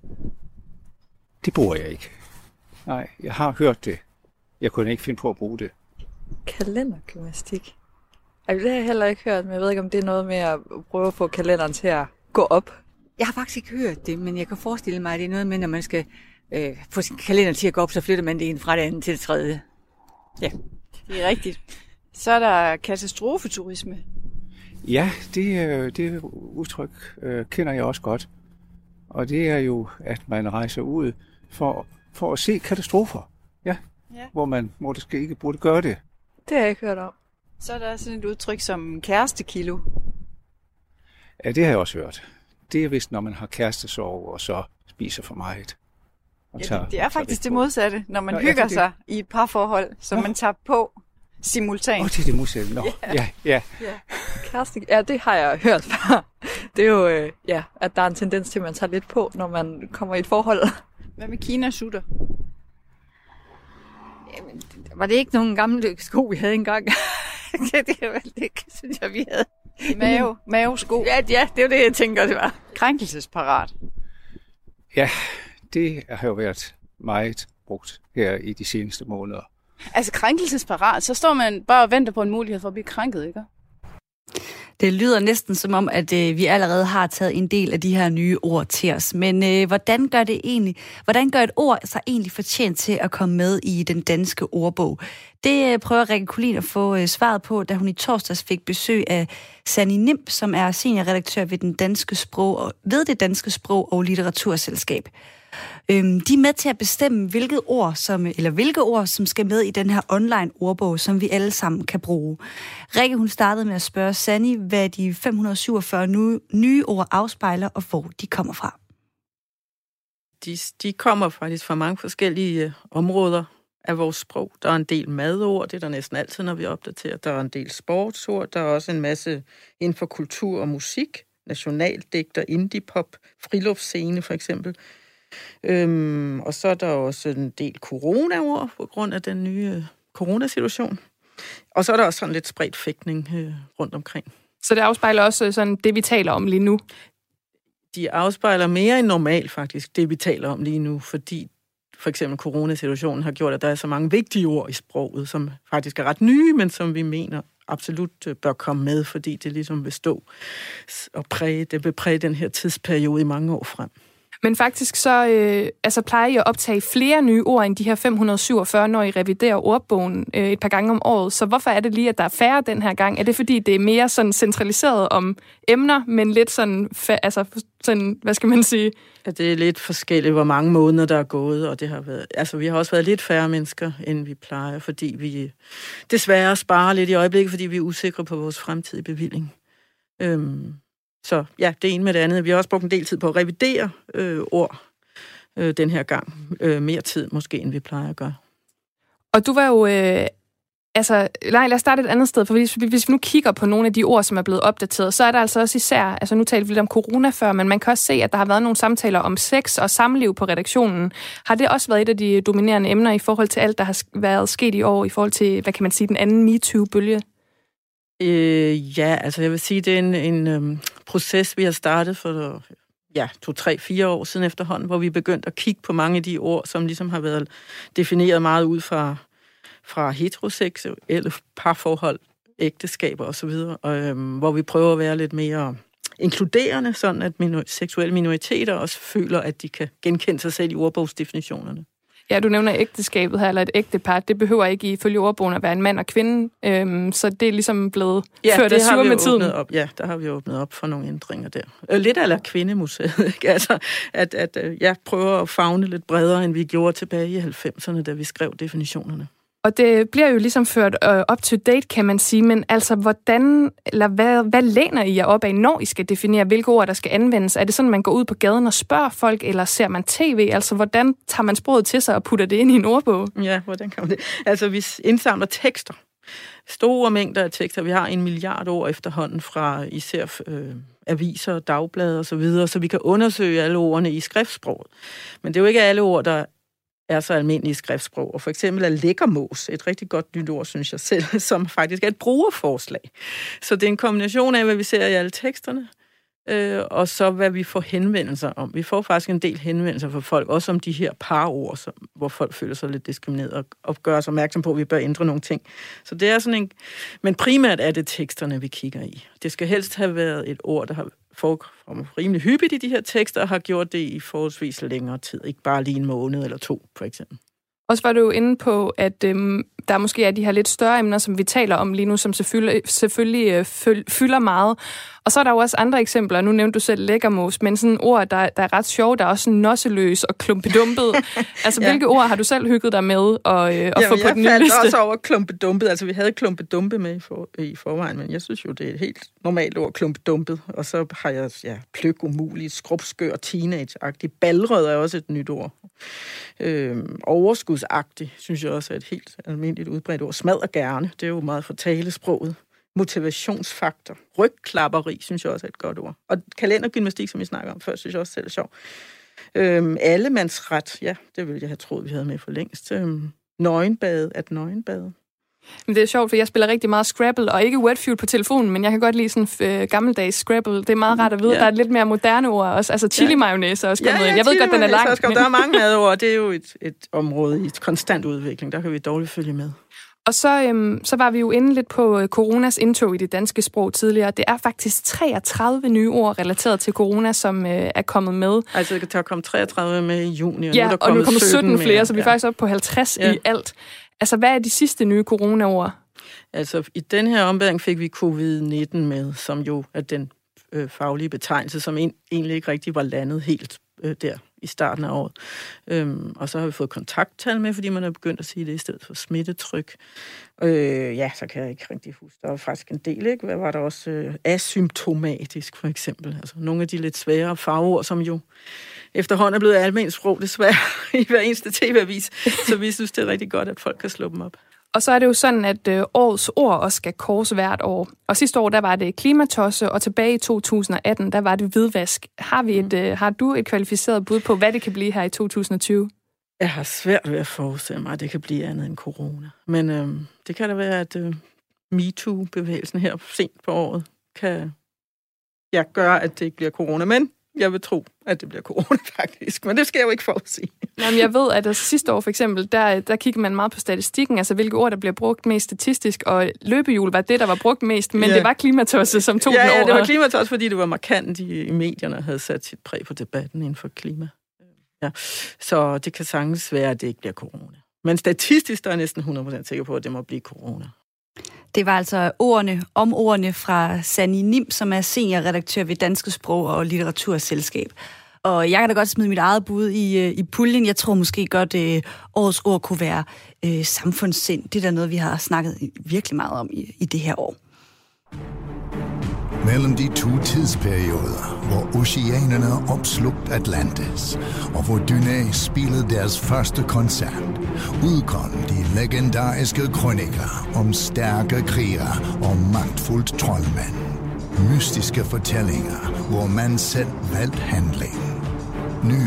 Det bruger jeg ikke. Nej, jeg har hørt det. Jeg kunne ikke finde på at bruge det. Kalendergymnastik. Altså, det har jeg heller ikke hørt, men jeg ved ikke, om det er noget med at prøve at få kalenderen til at gå op. Jeg har faktisk ikke hørt det, men jeg kan forestille mig, at det er noget med, når man skal øh, få sin kalender til at gå op, så flytter man det ind fra det andet til det tredje. Ja. Det er rigtigt. Så er der katastrofeturisme. Ja, det, øh, det udtryk øh, kender jeg også godt. Og det er jo, at man rejser ud for, for at se katastrofer. Ja. Ja. Hvor man hvor det skal ikke burde gøre det. Det har jeg ikke hørt om. Så er der sådan et udtryk som kærestekilo. Ja, det har jeg også hørt. Det er vist, når man har kærestesorg og så spiser for meget. Og Ja, tager- det, det er faktisk det modsatte, når man Nå, ja, hygger det- sig i et parforhold, som Nå. man tager på simultant. Åh, oh, det er det modsatte. Nå, ja, ja. Kæreste, ja, det har jeg hørt før. Det er jo, øh, ja, at der er en tendens til, at man tager lidt på, når man kommer i et forhold. Hvad med Kina-sutter? Jamen, var det ikke nogen gamle sko, vi havde engang? ja, det er vel det, synes jeg, vi havde. Mave, mavesko. Ja, ja, det er jo det, jeg tænker, det var. Krænkelsesparat. Ja, det har jo været meget brugt her i de seneste måneder. Altså krænkelsesparat, så står man bare og venter på en mulighed for at blive krænket, ikke? Det lyder næsten som om, at øh, vi allerede har taget en del af de her nye ord til os. Men øh, hvordan gør det egentlig, hvordan gør et ord sig egentlig fortjent til at komme med i den danske ordbog? Det øh, prøver Rikke Kulin at få øh, svaret på, da hun i torsdags fik besøg af Sani Nimp, som er seniorredaktør ved, den danske sprog, og, ved det danske sprog- og litteraturselskab. Øhm, de er med til at bestemme, hvilket ord, som, eller hvilke ord, som skal med i den her online ordbog, som vi alle sammen kan bruge. Rikke, hun startede med at spørge Sani, hvad de 547 nye, nye ord afspejler, og hvor de kommer fra. de, de kommer faktisk fra mange forskellige øh, områder. af vores sprog. Der er en del madord, det er der næsten altid, når vi opdaterer. Der er en del sportsord, der er også en masse inden for kultur og musik, nationaldigter, indie-pop, friluftsscene for eksempel. Øhm, og så er der også en del corona-ord på grund af den nye øh, coronasituation. Og så er der også sådan lidt spredt fægtning øh, rundt omkring. Så det afspejler også sådan det, vi taler om lige nu? De afspejler mere end normalt faktisk, det vi taler om lige nu, fordi for eksempel coronasituationen har gjort, at der er så mange vigtige ord i sproget, som faktisk er ret nye, men som vi mener absolut øh, bør komme med, fordi det ligesom vil stå og præge, det vil præge den her tidsperiode i mange år frem. Men faktisk så øh, altså plejer jeg at optage flere nye ord end de her 547, når I reviderer ordbogen øh, et par gange om året. Så hvorfor er det lige, at der er færre den her gang? Er det fordi, det er mere sådan centraliseret om emner, men lidt sådan, altså sådan, hvad skal man sige? Ja, det er lidt forskelligt, hvor mange måneder der er gået, og det har været, altså vi har også været lidt færre mennesker, end vi plejer, fordi vi desværre sparer lidt i øjeblikket, fordi vi er usikre på vores fremtidige bevilling. Øhm, så ja, det ene med det andet. Vi har også brugt en del tid på at revidere øh, ord øh, den her gang. Øh, mere tid måske, end vi plejer at gøre. Og du var jo... Øh, altså, nej, lad os starte et andet sted, for hvis, hvis vi nu kigger på nogle af de ord, som er blevet opdateret, så er der altså også især... Altså, nu talte vi lidt om corona før, men man kan også se, at der har været nogle samtaler om sex og samliv på redaktionen. Har det også været et af de dominerende emner i forhold til alt, der har været sket i år, i forhold til, hvad kan man sige, den anden MeToo-bølge? Øh, ja, altså jeg vil sige, det er en, en øhm, proces, vi har startet for ja, to, tre, fire år siden efterhånden, hvor vi begyndte at kigge på mange af de ord, som ligesom har været defineret meget ud fra, fra heteroseksuelle parforhold, ægteskaber osv., og, øhm, hvor vi prøver at være lidt mere inkluderende, sådan at minor- seksuelle minoriteter også føler, at de kan genkende sig selv i ordbogsdefinitionerne. Ja, du nævner ægteskabet her, eller et ægtepar. Det behøver ikke ifølge ordbogen at være en mand og kvinde, øhm, så det er ligesom blevet ja, ført af sur med tiden. Op. Ja, der har vi åbnet op for nogle ændringer der. Øh, lidt af kvindemuseet, ikke? Altså, at, at øh, jeg prøver at fagne lidt bredere, end vi gjorde tilbage i 90'erne, da vi skrev definitionerne. Og det bliver jo ligesom ført øh, up to date, kan man sige, men altså, hvordan, eller hvad, hvad læner I jer op af, når I skal definere, hvilke ord, der skal anvendes? Er det sådan, man går ud på gaden og spørger folk, eller ser man tv? Altså, hvordan tager man sproget til sig og putter det ind i en ordbog? Ja, hvordan kan man det? Altså, vi indsamler tekster. Store mængder af tekster. Vi har en milliard ord efterhånden fra især øh, aviser, dagblade og så videre, så vi kan undersøge alle ordene i skriftsproget. Men det er jo ikke alle ord, der er så almindelige skriftsprog. Og for eksempel er lækkermås et rigtig godt nyt ord, synes jeg selv, som faktisk er et brugerforslag. Så det er en kombination af, hvad vi ser i alle teksterne, øh, og så hvad vi får henvendelser om. Vi får faktisk en del henvendelser fra folk, også om de her par ord, som, hvor folk føler sig lidt diskrimineret og, og gør os opmærksom på, at vi bør ændre nogle ting. Så det er sådan en... Men primært er det teksterne, vi kigger i. Det skal helst have været et ord, der har forekommer rimelig hyppigt i de her tekster, og har gjort det i forholdsvis længere tid. Ikke bare lige en måned eller to, for eksempel. Og så var du jo inde på, at øhm, der måske er de her lidt større emner, som vi taler om lige nu, som selvfølgelig, selvfølgelig øh, fylder meget. Og så er der jo også andre eksempler. Nu nævnte du selv lækkermos, men sådan ord, der, der er ret sjove, der er også nosseløs og klumpedumpet. altså, ja. hvilke ord har du selv hygget dig med at, øh, at få på den nye liste? Jeg også over klumpedumpet. Altså, vi havde klumpedumpe med i, for, i forvejen, men jeg synes jo, det er et helt normalt ord, klumpedumpet. Og så har jeg ja, pløk umuligt, skrubskør, teenage-agtig. Balrød er også et nyt ord. Øhm, overskudsagtig, synes jeg også er et helt almindeligt udbredt ord. Smad og gerne, det er jo meget for talesproget motivationsfaktor. Rygklapperi, synes jeg også er et godt ord. Og kalendergymnastik, som vi snakker om før, synes jeg også selv er sjov. Øhm, allemandsret, ja, det ville jeg have troet, vi havde med for længst. Øhm, nøgenbade, at nøgenbade. Men det er sjovt, for jeg spiller rigtig meget Scrabble, og ikke Wordfeud på telefonen, men jeg kan godt lide sådan øh, gammeldags Scrabble. Det er meget rart at vide, ja. der er lidt mere moderne ord også. Altså chili mayonnaise også kommet ja, ja, Jeg ved godt, den er lang. Men... Der er mange madord, det er jo et, et område i konstant udvikling. Der kan vi dårligt følge med. Og så, øhm, så var vi jo inde lidt på øh, coronas indtog i det danske sprog tidligere. Det er faktisk 33 nye ord relateret til corona, som øh, er kommet med. Altså, der er kommet 33 med i juni, og ja, nu er der og nu er kommet 17, 17 flere, mere. så vi er ja. faktisk oppe på 50 ja. i alt. Altså, hvad er de sidste nye coronaord? Altså, i den her ombæring fik vi covid-19 med, som jo er den øh, faglige betegnelse, som en, egentlig ikke rigtig var landet helt øh, der i starten af året. Øhm, og så har vi fået kontakttal med, fordi man er begyndt at sige det i stedet for smittetryk. Øh, ja, så kan jeg ikke rigtig huske. Der var faktisk en del, ikke? Hvad var der også? Øh, asymptomatisk, for eksempel. Altså nogle af de lidt svære fagord, som jo efterhånden er blevet almindeligt sprog, desværre, i hver eneste tv-avis. Så vi synes, det er rigtig godt, at folk kan slå dem op. Og så er det jo sådan, at øh, årets ord også skal kors hvert år. Og sidste år, der var det klimatosse, og tilbage i 2018, der var det hvidvask. Har, vi et, øh, har du et kvalificeret bud på, hvad det kan blive her i 2020? Jeg har svært ved at forestille mig, at det kan blive andet end corona. Men øh, det kan da være, at øh, MeToo-bevægelsen her sent på året kan ja, gøre, at det ikke bliver corona. Men jeg vil tro, at det bliver corona faktisk, men det skal jeg jo ikke forudsige. Jamen, jeg ved, at altså, sidste år for eksempel, der, der kigger man meget på statistikken, altså hvilke ord, der bliver brugt mest statistisk, og løbehjul var det, der var brugt mest, men ja. det var klimatosse, som tog ja, den over. Ja, det var klimatosse, fordi det var markant i, i medierne havde sat sit præg på debatten inden for klima. Ja. Så det kan sagtens være, at det ikke bliver corona. Men statistisk der er jeg næsten 100% sikker på, at det må blive corona. Det var altså ordene om ordene fra Sani Nim, som er seniorredaktør ved Danske Sprog- og Litteraturselskab. Og jeg kan da godt smide mit eget bud i, øh, i puljen. Jeg tror måske godt, at øh, årets ord kunne være øh, samfundssind. Det er da noget, vi har snakket virkelig meget om i, i det her år. Mellem de to tidsperioder, hvor oceanerne opslugt Atlantis, og hvor Dynæ spillede deres første koncert, udkom de legendariske krøniker om stærke krigere og magtfuldt troldmænd. Mystiske fortællinger, hvor man selv valgte handling. Nu,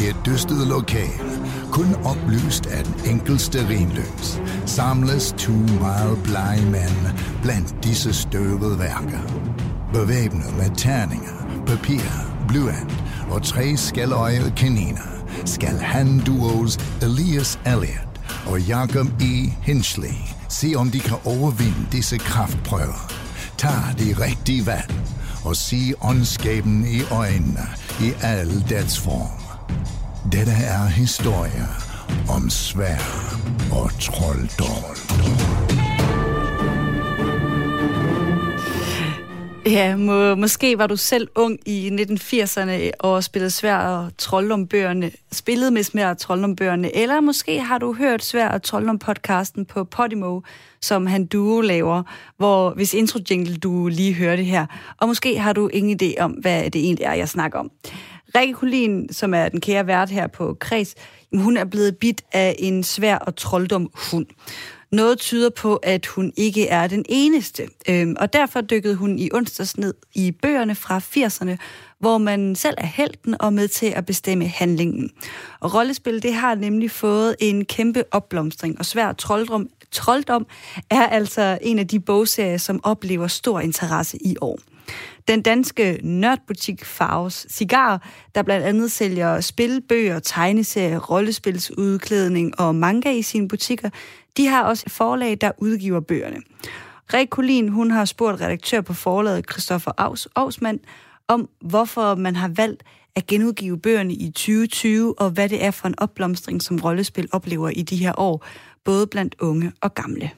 i et dystet lokal, kun oplyst af den enkelste rinløs, samles to meget blege mænd blandt disse støvede værker. Bevæbnet med terninger, papir, blyant og tre skæløjede kaniner, skal han duos Elias Elliot og Jacob E. Hinchley se om de kan overvinde disse kraftprøver. Tag de rigtige valg og se ondskaben i øjnene i al dets form. Dette er historier om svær og trolddom. Ja, må, måske var du selv ung i 1980'erne og spillede svær og trolddombøgerne, spillede med svær og trolddombøgerne, eller måske har du hørt svær og trolddom podcasten på Podimo, som han duo laver, hvor hvis intro jingle du lige hørte her, og måske har du ingen idé om, hvad det egentlig er, jeg snakker om. Rikke Kulin, som er den kære vært her på Kreds, hun er blevet bidt af en svær og trolddom hund. Noget tyder på, at hun ikke er den eneste, øhm, og derfor dykkede hun i onsdags ned i bøgerne fra 80'erne, hvor man selv er helten og med til at bestemme handlingen. Og rollespil, det har nemlig fået en kæmpe opblomstring, og svær trolddom, trolddom er altså en af de bogserier, som oplever stor interesse i år. Den danske nørdbutik Farves Cigar, der blandt andet sælger spilbøger, tegneserier, rollespilsudklædning og manga i sine butikker, de har også et forlag, der udgiver bøgerne. Rekulin, hun har spurgt redaktør på forlaget Christoffer Aus, Ausmann om, hvorfor man har valgt at genudgive bøgerne i 2020, og hvad det er for en opblomstring, som rollespil oplever i de her år, både blandt unge og gamle.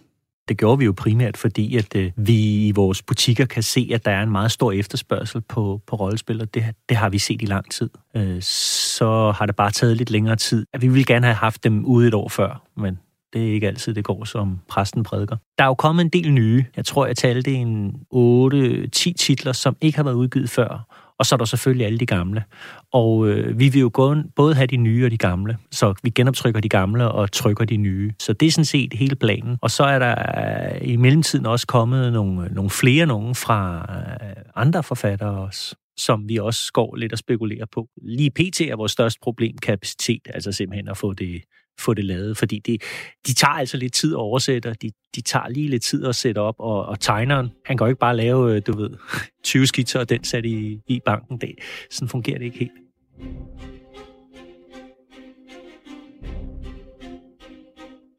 Det gjorde vi jo primært, fordi at øh, vi i vores butikker kan se, at der er en meget stor efterspørgsel på, på rollespil, og det, det har vi set i lang tid. Øh, så har det bare taget lidt længere tid. Vi ville gerne have haft dem ude et år før, men det er ikke altid, det går, som præsten prædiker. Der er jo kommet en del nye. Jeg tror, jeg talte en 8-10 titler, som ikke har været udgivet før. Og så er der selvfølgelig alle de gamle. Og øh, vi vil jo både have de nye og de gamle. Så vi genoptrykker de gamle og trykker de nye. Så det er sådan set hele planen. Og så er der øh, i mellemtiden også kommet nogle, øh, nogle flere nogen fra øh, andre forfattere også som vi også går lidt og spekulerer på. Lige pt. er vores største problem kapacitet, altså simpelthen at få det, få det lavet, fordi det, de tager altså lidt tid at oversætte, de, de tager lige lidt tid at sætte op, og, og tegneren, han kan jo ikke bare lave, øh, du ved, 20 skitser og den sat i, i banken. Det, sådan fungerer det ikke helt.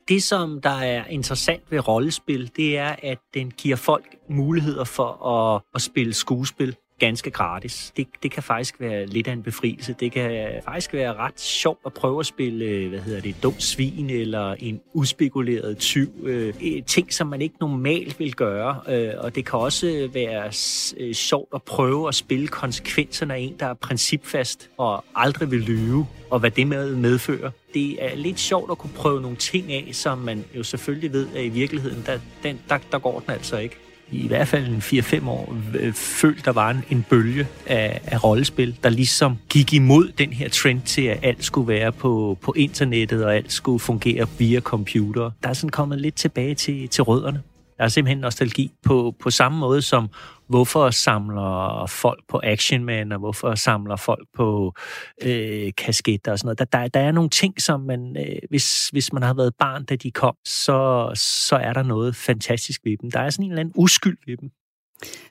Det, som der er interessant ved rollespil, det er, at den giver folk muligheder for at, at spille skuespil ganske gratis. Det, det kan faktisk være lidt af en befrielse. Det kan faktisk være ret sjovt at prøve at spille, øh, hvad hedder det, dum svin eller en uspekuleret tyv. Øh, øh, ting, som man ikke normalt vil gøre. Øh, og det kan også være øh, sjovt at prøve at spille konsekvenserne af en, der er principfast og aldrig vil lyve, og hvad det med medfører. Det er lidt sjovt at kunne prøve nogle ting af, som man jo selvfølgelig ved, at i virkeligheden, der, den, der, der går den altså ikke i hvert fald en 4-5 år øh, følt, der var en, en bølge af, af rollespil, der ligesom gik imod den her trend til, at alt skulle være på, på internettet, og alt skulle fungere via computer. Der er sådan kommet lidt tilbage til, til rødderne. Der er simpelthen nostalgi på, på samme måde som, hvorfor samler folk på Action Man, og hvorfor samler folk på øh, kasketter og sådan noget. Der, der, der er nogle ting, som man, øh, hvis, hvis man har været barn, da de kom, så, så er der noget fantastisk ved dem. Der er sådan en eller anden uskyld ved dem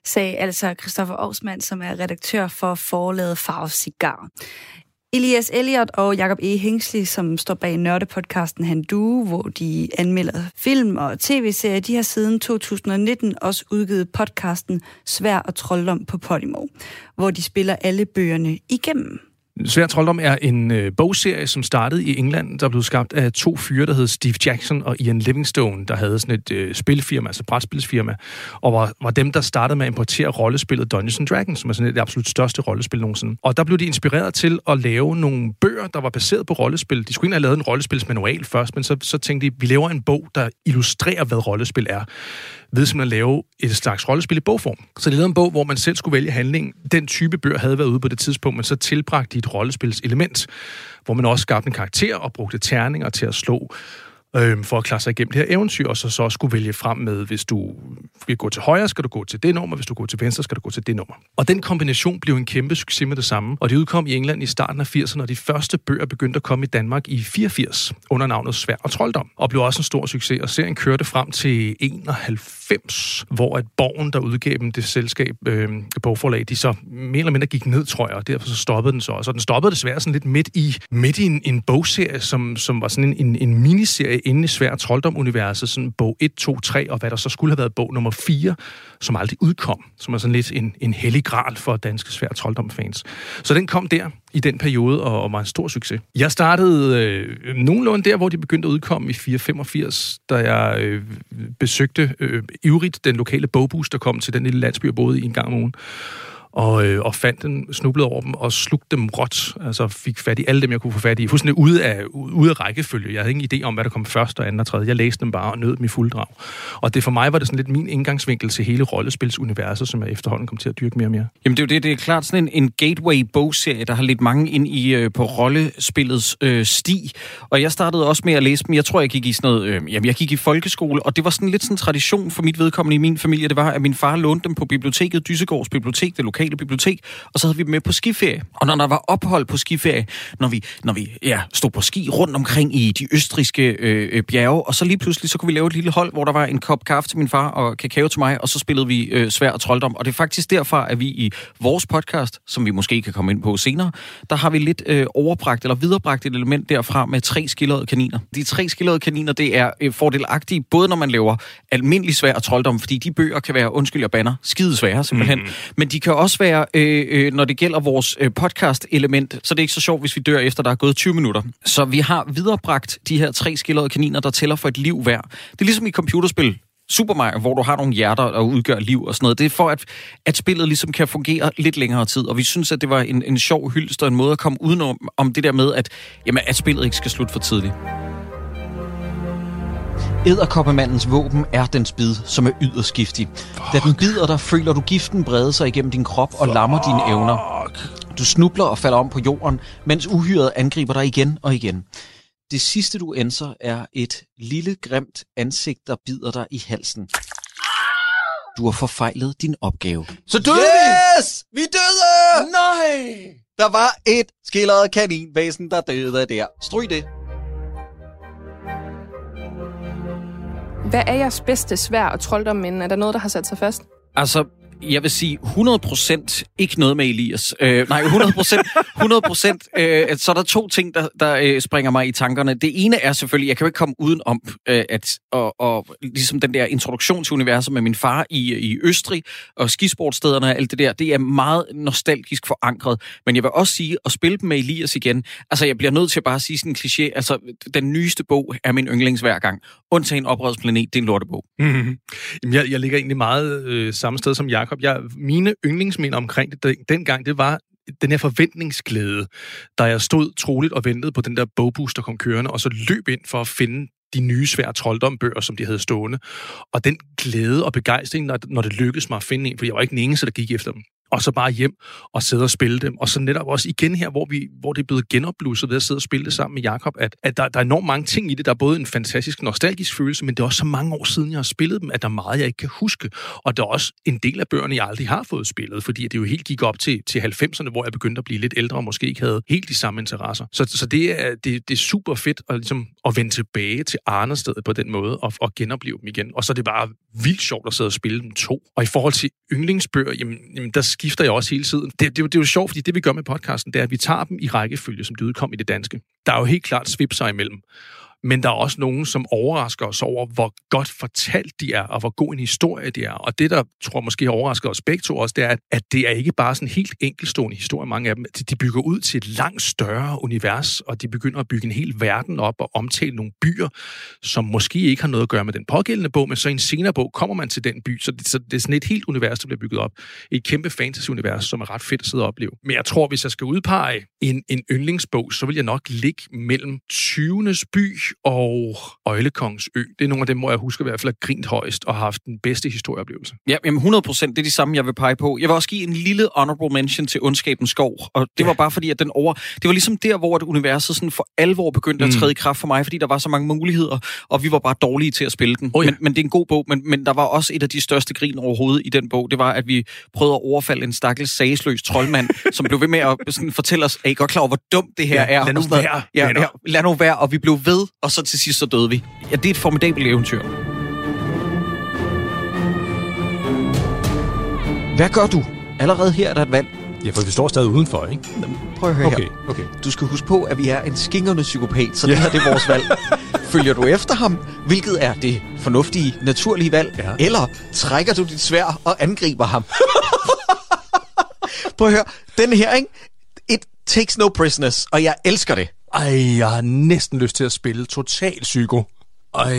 sagde altså Christoffer Aarhusmann, som er redaktør for forlaget Farve Cigar. Elias Elliot og Jakob E. Hengsley, som står bag nørdepodcasten Han Du, hvor de anmelder film og tv-serier, de har siden 2019 også udgivet podcasten Svær og Trolddom på Podimo, hvor de spiller alle bøgerne igennem. Svær Trolddom er en øh, bogserie, som startede i England, der blev skabt af to fyre, der hed Steve Jackson og Ian Livingstone, der havde sådan et øh, spilfirma, altså brætspilsfirma, og var, var dem, der startede med at importere rollespillet Dungeons Dragons, som er sådan et det absolut største rollespil nogensinde. Og der blev de inspireret til at lave nogle bøger, der var baseret på rollespil. De skulle ikke have lavet en rollespilsmanual først, men så, så tænkte de, vi laver en bog, der illustrerer, hvad rollespil er ved simpelthen at lave et slags rollespil i bogform. Så det lavede en bog, hvor man selv skulle vælge handling. Den type bøger havde været ude på det tidspunkt, men så tilbragte de et rollespilselement, hvor man også skabte en karakter og brugte terninger til at slå øh, for at klare sig igennem det her eventyr, og så, så skulle vælge frem med, hvis du vil gå til højre, skal du gå til det nummer, hvis du går til venstre, skal du gå til det nummer. Og den kombination blev en kæmpe succes med det samme, og det udkom i England i starten af 80'erne, og de første bøger begyndte at komme i Danmark i 84 under navnet Svær og Trolddom, og blev også en stor succes, og serien kørte frem til 91, hvor at Borgen, der udgav dem det selskab, øh, bogforlag, de så mere eller mindre gik ned, tror jeg, og derfor så stoppede den så også. Og den stoppede desværre sådan lidt midt i, midt i en, en bogserie, som, som var sådan en, en, en miniserie Øh, inde i Svær Trolddom-universet, sådan bog 1, 2, 3, og hvad der så skulle have været bog nummer 4, som aldrig udkom, som er sådan lidt en, en hellig gral for danske Svær Trolddom-fans. Så den kom der i den periode og, og var en stor succes. Jeg startede øh, nogenlunde der, hvor de begyndte at udkomme i 485, da jeg øh, besøgte øh, ivrigt den lokale bogbus, der kom til den lille landsby, jeg boede i en gang om ugen og, øh, og fandt den, snublede over dem og slugte dem råt. Altså fik fat i alle dem, jeg kunne få fat i. Fuldstændig ude af, ude af rækkefølge. Jeg havde ingen idé om, hvad der kom først og andet og tredje. Jeg læste dem bare og nød dem i fuld drag. Og det for mig var det sådan lidt min indgangsvinkel til hele rollespilsuniverset, som jeg efterhånden kom til at dyrke mere og mere. Jamen det er jo det, det er klart sådan en, en gateway-bogserie, der har lidt mange ind i øh, på rollespillets øh, sti. Og jeg startede også med at læse dem. Jeg tror, jeg gik i sådan noget, øh, jamen jeg gik i folkeskole, og det var sådan lidt sådan en tradition for mit vedkommende i min familie. Det var, at min far lånte dem på biblioteket, Dyssegårds bibliotek, det lokale bibliotek, og så havde vi dem med på skiferie. Og når der var ophold på skiferie, når vi, når vi ja, stod på ski rundt omkring i de østriske øh, øh, bjerge, og så lige pludselig, så kunne vi lave et lille hold, hvor der var en kop kaffe til min far og kakao til mig, og så spillede vi øh, svær og trolddom. Og det er faktisk derfra, at vi i vores podcast, som vi måske kan komme ind på senere, der har vi lidt øh, overbragt eller viderebragt et element derfra med tre skildrede kaniner. De tre skildrede kaniner, det er øh, fordelagtige, både når man laver almindelig svær og trolddom, fordi de bøger kan være, undskyld jeg banner, skide svære simpelthen, mm. men de kan også være øh, øh, når det gælder vores øh, podcast-element, så det er ikke så sjovt, hvis vi dør efter, der er gået 20 minutter. Så vi har viderebragt de her tre skildrede kaniner, der tæller for et liv hver. Det er ligesom i computerspil. Super Mario, hvor du har nogle hjerter, og udgør liv og sådan noget. Det er for, at, at spillet ligesom kan fungere lidt længere tid. Og vi synes, at det var en, en sjov hyldest og en måde at komme udenom om det der med, at, jamen, at spillet ikke skal slutte for tidligt. Æderkoppemandens våben er dens bid, som er yderst giftig. Da den bider dig, føler du giften brede sig igennem din krop og lammer dine evner. Du snubler og falder om på jorden, mens uhyret angriber dig igen og igen. Det sidste du ændrer er et lille grimt ansigt, der bider dig i halsen. Du har forfejlet din opgave. Så døde yes! vi! Vi døde! Nej! Der var et skildret kaninvæsen, der døde der. Stryg det. Hvad er jeres bedste svær og trolddommen? er der noget, der har sat sig fast? Altså, jeg vil sige 100% ikke noget med Elias. Øh, nej, 100%, 100% øh, så er der to ting, der, der øh, springer mig i tankerne. Det ene er selvfølgelig, jeg kan jo ikke komme uden om, øh, at og, og, ligesom den der introduktion til universet med min far i, i Østrig, og skisportstederne og alt det der, det er meget nostalgisk forankret. Men jeg vil også sige, at spille dem med Elias igen, altså jeg bliver nødt til at bare sige sådan en kliché, altså den nyeste bog er min yndlings hver gang. Undtagen oprørsplanet, det er en lortebog. Mm-hmm. Jamen, jeg, jeg ligger egentlig meget øh, samme sted som Jakob. Jeg, mine yndlingsminder omkring det den, dengang, det var den her forventningsglæde, da jeg stod troligt og ventede på den der bogbus, der kom kørende, og så løb ind for at finde de nye svære trolddombøger, som de havde stående. Og den glæde og begejstring, når, når det lykkedes mig at finde en, for jeg var ikke den eneste, der gik efter dem og så bare hjem og sidde og spille dem. Og så netop også igen her, hvor, vi, hvor det er blevet genopblusset ved at sidde og spille det sammen med Jakob, at, at der, der er enormt mange ting i det. Der er både en fantastisk nostalgisk følelse, men det er også så mange år siden, jeg har spillet dem, at der er meget, jeg ikke kan huske. Og der er også en del af bøgerne, jeg aldrig har fået spillet, fordi det jo helt gik op til, til 90'erne, hvor jeg begyndte at blive lidt ældre og måske ikke havde helt de samme interesser. Så, så det, er, det, det er super fedt at, ligesom, at vende tilbage til Arnestedet på den måde og, og genopleve dem igen. Og så er det bare vildt sjovt at sidde og spille dem to. Og i forhold til yndlingsbøger, jamen, jamen der skifter jeg også hele tiden. Det, det, det er jo sjovt, fordi det vi gør med podcasten, det er, at vi tager dem i rækkefølge, som de udkom i det danske. Der er jo helt klart svipser imellem men der er også nogen, som overrasker os over, hvor godt fortalt de er, og hvor god en historie de er. Og det, der tror måske overrasker os begge to også, det er, at det er ikke bare sådan en helt enkelstående historie, mange af dem. De bygger ud til et langt større univers, og de begynder at bygge en hel verden op og omtale nogle byer, som måske ikke har noget at gøre med den pågældende bog, men så i en senere bog kommer man til den by, så det, så det er sådan et helt univers, der bliver bygget op. Et kæmpe fantasy-univers, som er ret fedt at sidde og opleve. Men jeg tror, hvis jeg skal udpege en, en yndlingsbog, så vil jeg nok ligge mellem 20. by og Øjlekongens Ø. Det er nogle af dem, hvor jeg husker i hvert fald at grint højst og har haft den bedste historieoplevelse. Ja, jamen 100 procent, det er de samme, jeg vil pege på. Jeg vil også give en lille honorable mention til Ondskabens Skov, og det ja. var bare fordi, at den over... Det var ligesom der, hvor universet sådan for alvor begyndte mm. at træde i kraft for mig, fordi der var så mange muligheder, og vi var bare dårlige til at spille den. Oh, ja. men, men det er en god bog, men, men der var også et af de største grin overhovedet i den bog. Det var, at vi prøvede at overfalde en stakkels sagsløs troldmand, som blev ved med at sådan, fortælle os, at I godt klar over, hvor dumt det her ja, er. Lad nu være. Ja, ja, lad nu være, og vi blev ved, og så til sidst så døde vi. Ja, det er et formidabelt eventyr. Hvad gør du? Allerede her er der et valg. Ja, for vi står stadig udenfor, ikke? Prøv at høre okay, her. Okay. Du skal huske på, at vi er en skingerne psykopat, så det her det er vores valg. Følger du efter ham, hvilket er det fornuftige, naturlige valg, ja. eller trækker du dit svær og angriber ham? Prøv at høre, den her, ikke? It takes no prisoners, og jeg elsker det. Ej, jeg har næsten lyst til at spille total psyko. Ej,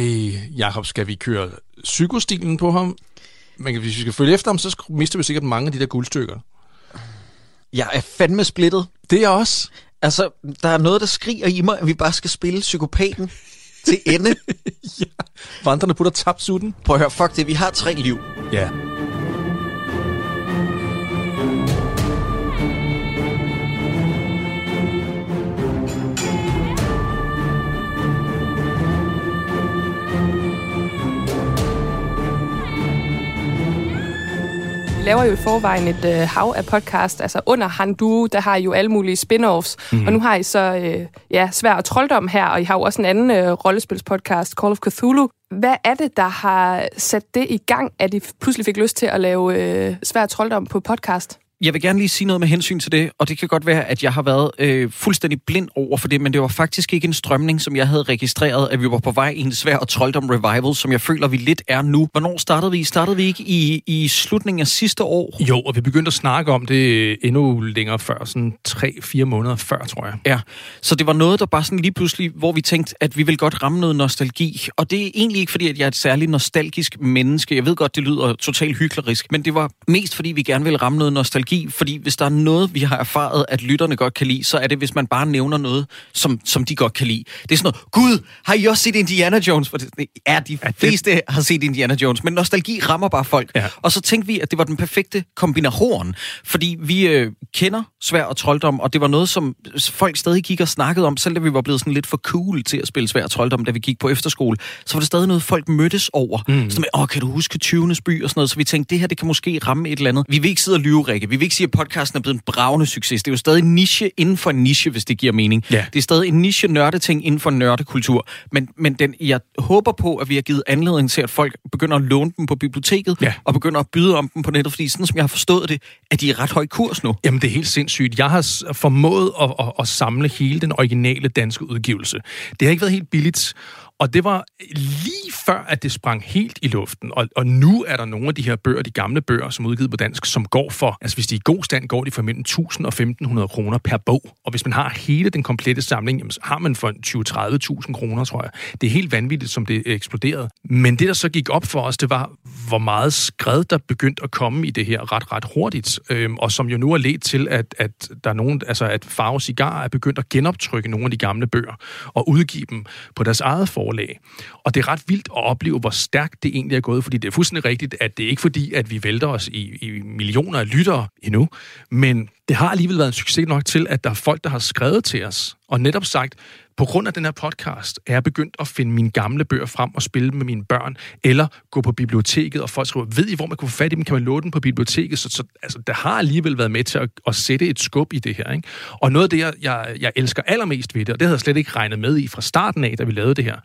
Jakob, skal vi køre psykostilen på ham? Men hvis vi skal følge efter ham, så mister vi sikkert mange af de der guldstykker. Jeg er fandme splittet. Det er jeg også. Altså, der er noget, der skriger i mig, at vi bare skal spille psykopaten til ende. ja. Vandrende putter tabt sutten. Prøv at høre, fuck det, vi har tre liv. Ja. Vi laver jo i forvejen et øh, hav af podcast. Altså under Handu, der har I jo alle mulige spin-offs. Mm. Og nu har I så øh, ja, Svær og Trolddom her, og I har jo også en anden øh, rollespilspodcast, Call of Cthulhu. Hvad er det, der har sat det i gang, at I pludselig fik lyst til at lave øh, Svær og Trolddom på podcast? Jeg vil gerne lige sige noget med hensyn til det, og det kan godt være, at jeg har været øh, fuldstændig blind over for det, men det var faktisk ikke en strømning, som jeg havde registreret, at vi var på vej i en svær og trolddom revival, som jeg føler, vi lidt er nu. Hvornår startede vi? Startede vi ikke i, i slutningen af sidste år? Jo, og vi begyndte at snakke om det endnu længere før, sådan 3-4 måneder før, tror jeg. Ja, så det var noget, der bare sådan lige pludselig, hvor vi tænkte, at vi vil godt ramme noget nostalgi, og det er egentlig ikke fordi, at jeg er et særligt nostalgisk menneske. Jeg ved godt, det lyder totalt hyklerisk, men det var mest fordi, vi gerne vil ramme noget nostalgi nostalgi, fordi hvis der er noget, vi har erfaret, at lytterne godt kan lide, så er det, hvis man bare nævner noget, som, som de godt kan lide. Det er sådan noget, gud, har I også set Indiana Jones? For det, ja, de ja, fleste det... har set Indiana Jones, men nostalgi rammer bare folk. Ja. Og så tænkte vi, at det var den perfekte kombination, fordi vi øh, kender svær og trolddom, og det var noget, som folk stadig gik og snakkede om, selv da vi var blevet sådan lidt for cool til at spille svær og trolddom, da vi gik på efterskole, så var det stadig noget, folk mødtes over. Mm. Sådan med, åh, kan du huske 20. by og sådan noget, så vi tænkte, det her, det kan måske ramme et eller andet. Vi vil ikke sidde og lyve, Rikke. Vi vil ikke sige, at podcasten er blevet en bravende succes. Det er jo stadig en niche inden for en niche, hvis det giver mening. Ja. Det er stadig en niche nørdeting inden for nørdekultur. Men, men den, jeg håber på, at vi har givet anledning til, at folk begynder at låne dem på biblioteket, ja. og begynder at byde om dem på nettet, fordi sådan som jeg har forstået det, at de er ret høj kurs nu. Jamen, det er helt sindssygt. Jeg har formået at, at, at samle hele den originale danske udgivelse. Det har ikke været helt billigt, og det var lige før, at det sprang helt i luften. Og, og nu er der nogle af de her bøger, de gamle bøger, som er udgivet på dansk, som går for, altså hvis de er i god stand, går de for mellem 1000 og 1500 kroner per bog. Og hvis man har hele den komplette samling, jamen, så har man for 20-30.000 kroner, tror jeg. Det er helt vanvittigt, som det eksploderede. Men det, der så gik op for os, det var, hvor meget skred, der begyndte at komme i det her ret, ret hurtigt. Øhm, og som jo nu er ledt til, at, at der er nogen, altså at Farve Cigar er begyndt at genoptrykke nogle af de gamle bøger og udgive dem på deres eget forlag. Og det er ret vildt at opleve, hvor stærkt det egentlig er gået, fordi det er fuldstændig rigtigt, at det er ikke fordi, at vi vælter os i, i millioner af lyttere endnu, men det har alligevel været en succes nok til, at der er folk, der har skrevet til os, og netop sagt, på grund af den her podcast, er jeg begyndt at finde mine gamle bøger frem og spille dem med mine børn, eller gå på biblioteket, og folk skriver, ved I, hvor man kan få fat i dem? Kan man låne dem på biblioteket? Så, så altså, der har alligevel været med til at, at sætte et skub i det her. Ikke? Og noget af det, jeg, jeg, jeg elsker allermest ved det, og det havde jeg slet ikke regnet med i fra starten af, da vi lavede det her,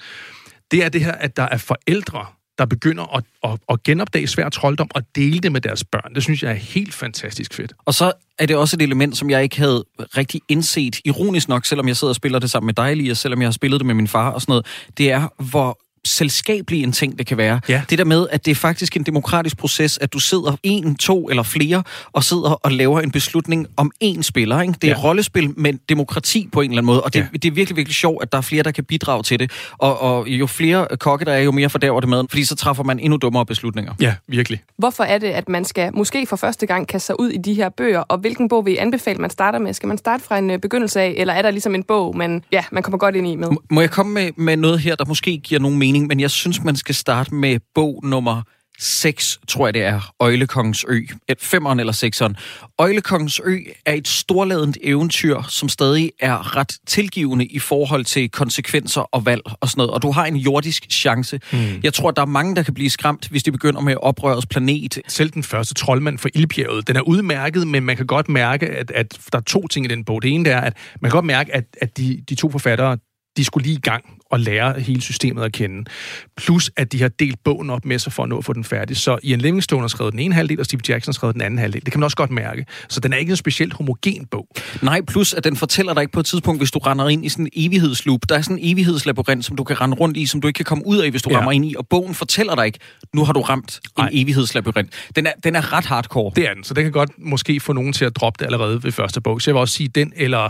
det er det her, at der er forældre, der begynder at, at, at genopdage svær trolddom og dele det med deres børn. Det synes jeg er helt fantastisk fedt. Og så er det også et element, som jeg ikke havde rigtig indset, ironisk nok, selvom jeg sidder og spiller det sammen med dig, Elias, selvom jeg har spillet det med min far og sådan noget, det er, hvor selskabelig en ting det kan være. Ja. Det der med, at det er faktisk en demokratisk proces, at du sidder en, to eller flere, og sidder og laver en beslutning om én spiller. Ikke? Det er Ja. rollespil med demokrati på en eller anden måde, og det, Ja. det er virkelig, virkelig sjovt, at der er flere, der kan bidrage til det. Og, og jo flere kokke der er, jo mere fordærver det maden, fordi så træffer man endnu dummere beslutninger. Ja, virkelig. Hvorfor er det, at man skal måske for første gang kaste sig ud i de her bøger, og hvilken bog vil I anbefale, man starter med? Skal man starte fra en øh, begyndelse af, eller er der ligesom en bog, man, ja, man kommer godt ind i med? Må jeg komme med, med noget her, der måske giver nogen mening, men jeg synes, man skal starte med bog nummer 6, tror jeg det er, Øjlekongens Ø. Et femeren eller sekseren. Øjlekongens Ø er et storladent eventyr, som stadig er ret tilgivende i forhold til konsekvenser og valg og sådan noget. Og du har en jordisk chance. Mm. Jeg tror, der er mange, der kan blive skræmt, hvis de begynder med oprørets planet. Selv den første troldmand for Ildbjerget, den er udmærket, men man kan godt mærke, at, at der er to ting i den bog. Det ene er, at man kan godt mærke, at, at de, de to forfattere, de skulle lige i gang og lære hele systemet at kende. Plus, at de har delt bogen op med sig for at nå at få den færdig. Så Ian Livingstone har skrevet den ene halvdel, og Steve Jackson har skrevet den anden halvdel. Det kan man også godt mærke. Så den er ikke en specielt homogen bog. Nej, plus at den fortæller dig ikke på et tidspunkt, hvis du render ind i sådan en evighedsloop. Der er sådan en evighedslabyrint, som du kan rende rundt i, som du ikke kan komme ud af, hvis du Ja. rammer ind i. Og bogen fortæller dig ikke, nu har du ramt en evighedslabyrint. Den er, den er ret hardcore. Det er den, så det kan godt måske få nogen til at droppe det allerede ved første bog. Så jeg vil også sige den, eller,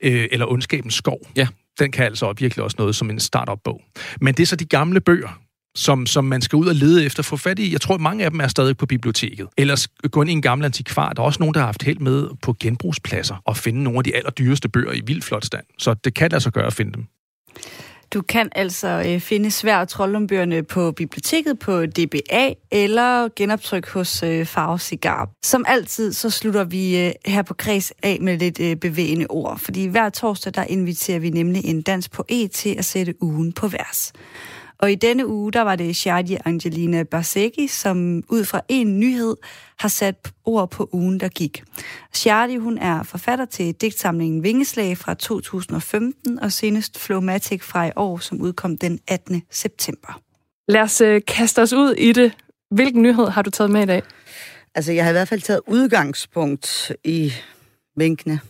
øh, eller Ondskabens skov. Ja. Den kan altså virkelig også noget som en startup-bog. Men det er så de gamle bøger, som, som man skal ud og lede efter få fat i. Jeg tror, mange af dem er stadig på biblioteket. Ellers gå ind i en gammel antikvar. Der er også nogen, der har haft held med på genbrugspladser og finde nogle af de allerdyreste bøger i vildt flot stand. Så det kan altså gøre at finde dem. Du kan altså øh, finde svær og troldumbøgerne på biblioteket på DBA eller genoptryk hos øh, Farve Cigar. Som altid, så slutter vi øh, her på Kreds af med lidt øh, bevægende ord, fordi hver torsdag, der inviterer vi nemlig en dansk poet til at sætte ugen på vers. Og i denne uge, der var det Shadi Angelina Barseghi, som ud fra en nyhed har sat ord på ugen, der gik. Shadi, hun er forfatter til digtsamlingen Vingeslag fra 2015, og senest Flowmatic fra i år, som udkom den 18. september. Lad os øh, kaste os ud i det. Hvilken nyhed har du taget med i dag? Altså, jeg har i hvert fald taget udgangspunkt i vinkene.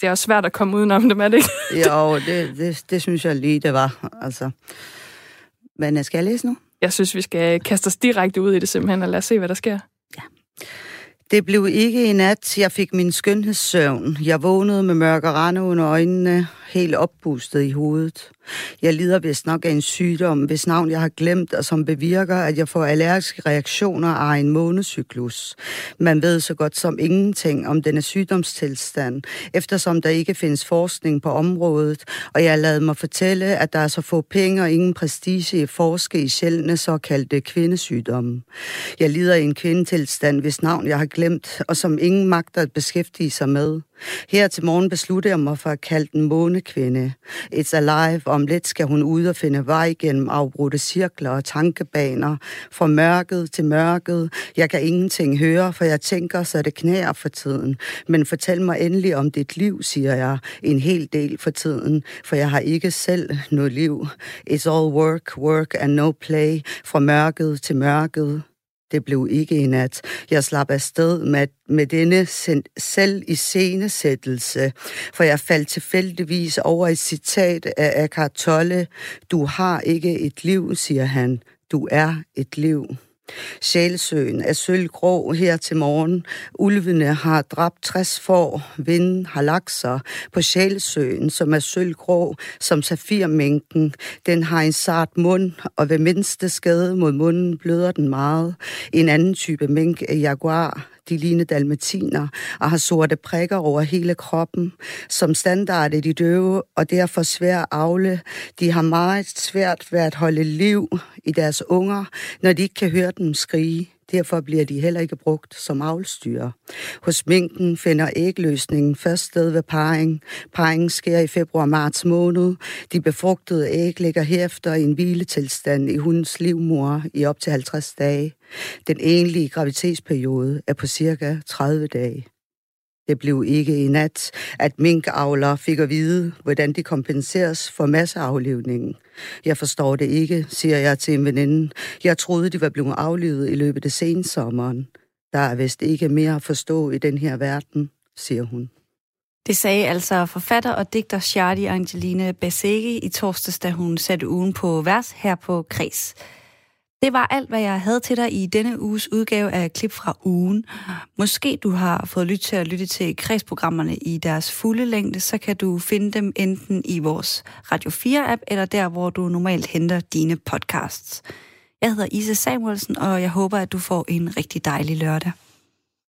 Det er også svært at komme udenom dem, er det ikke? Jo, det, det, det synes jeg lige, det var. Altså. Men skal jeg læse nu? Jeg synes, vi skal kaste os direkte ud i det simpelthen, og lad os se, hvad der sker. Det blev ikke i nat, jeg fik min skønhedssøvn. Jeg vågnede med mørke rande under øjnene, helt oppustet i hovedet. Jeg lider vist nok af en sygdom, hvis navn jeg har glemt, og som bevirker, at jeg får allergiske reaktioner af en månecyklus. Man ved så godt som ingenting om denne sygdomstilstand, eftersom der ikke findes forskning på området, og jeg lader mig fortælle, at der er så få penge og ingen prestige i forske i sjældne såkaldte kvindesygdomme. Jeg lider i en kvindetilstand, hvis navn jeg har glemt, og som ingen magter at beskæftige sig med. Her til morgen besluttede jeg mig for at kalde den månekvinde. It's alive. Om lidt skal hun ud og finde vej gennem afbrudte cirkler og tankebaner. Fra mørket til mørket. Jeg kan ingenting høre, for jeg tænker, så det knæer for tiden. Men fortæl mig endelig om dit liv, siger jeg. En hel del for tiden, for jeg har ikke selv noget liv. It's all work, work and no play. Fra mørket til mørket. Det blev ikke i nat. Jeg slap afsted med, med denne selv i scenesættelse, for jeg faldt tilfældigvis over et citat af Eckhart Tolle. Du har ikke et liv, siger han. Du er et liv. Sjælsøen er sølvgrå her til morgen. Ulvene har dræbt 60 får. Vinden har lagt sig på Sjælsøen, som er sølvgrå som safirmænken. Den har en sart mund, og ved mindste skade mod munden bløder den meget. En anden type mink er jaguar de ligner dalmatiner og har sorte prikker over hele kroppen. Som standard er de døve og derfor svære at afle. De har meget svært ved at holde liv i deres unger, når de ikke kan høre dem skrige. Derfor bliver de heller ikke brugt som avlstyre. Hos minken finder ægløsningen først sted ved parring. Parringen sker i februar-marts måned. De befrugtede æg ligger herefter i en hviletilstand i hundens livmor i op til 50 dage. Den enlige gravitetsperiode er på cirka 30 dage. Det blev ikke i nat, at minkavlere fik at vide, hvordan de kompenseres for masseaflivningen. Jeg forstår det ikke, siger jeg til en veninde. Jeg troede, de var blevet aflivet i løbet af sensommeren. Der er vist ikke mere at forstå i den her verden, siger hun. Det sagde altså forfatter og digter Shadi Angeline Basegi i torsdags, da hun satte ugen på vers her på Kreds. Det var alt, hvad jeg havde til dig i denne uges udgave af Klip fra ugen. Måske du har fået lyst til at lytte til kredsprogrammerne i deres fulde længde, så kan du finde dem enten i vores Radio 4-app, eller der, hvor du normalt henter dine podcasts. Jeg hedder Isa Samuelsen, og jeg håber, at du får en rigtig dejlig lørdag.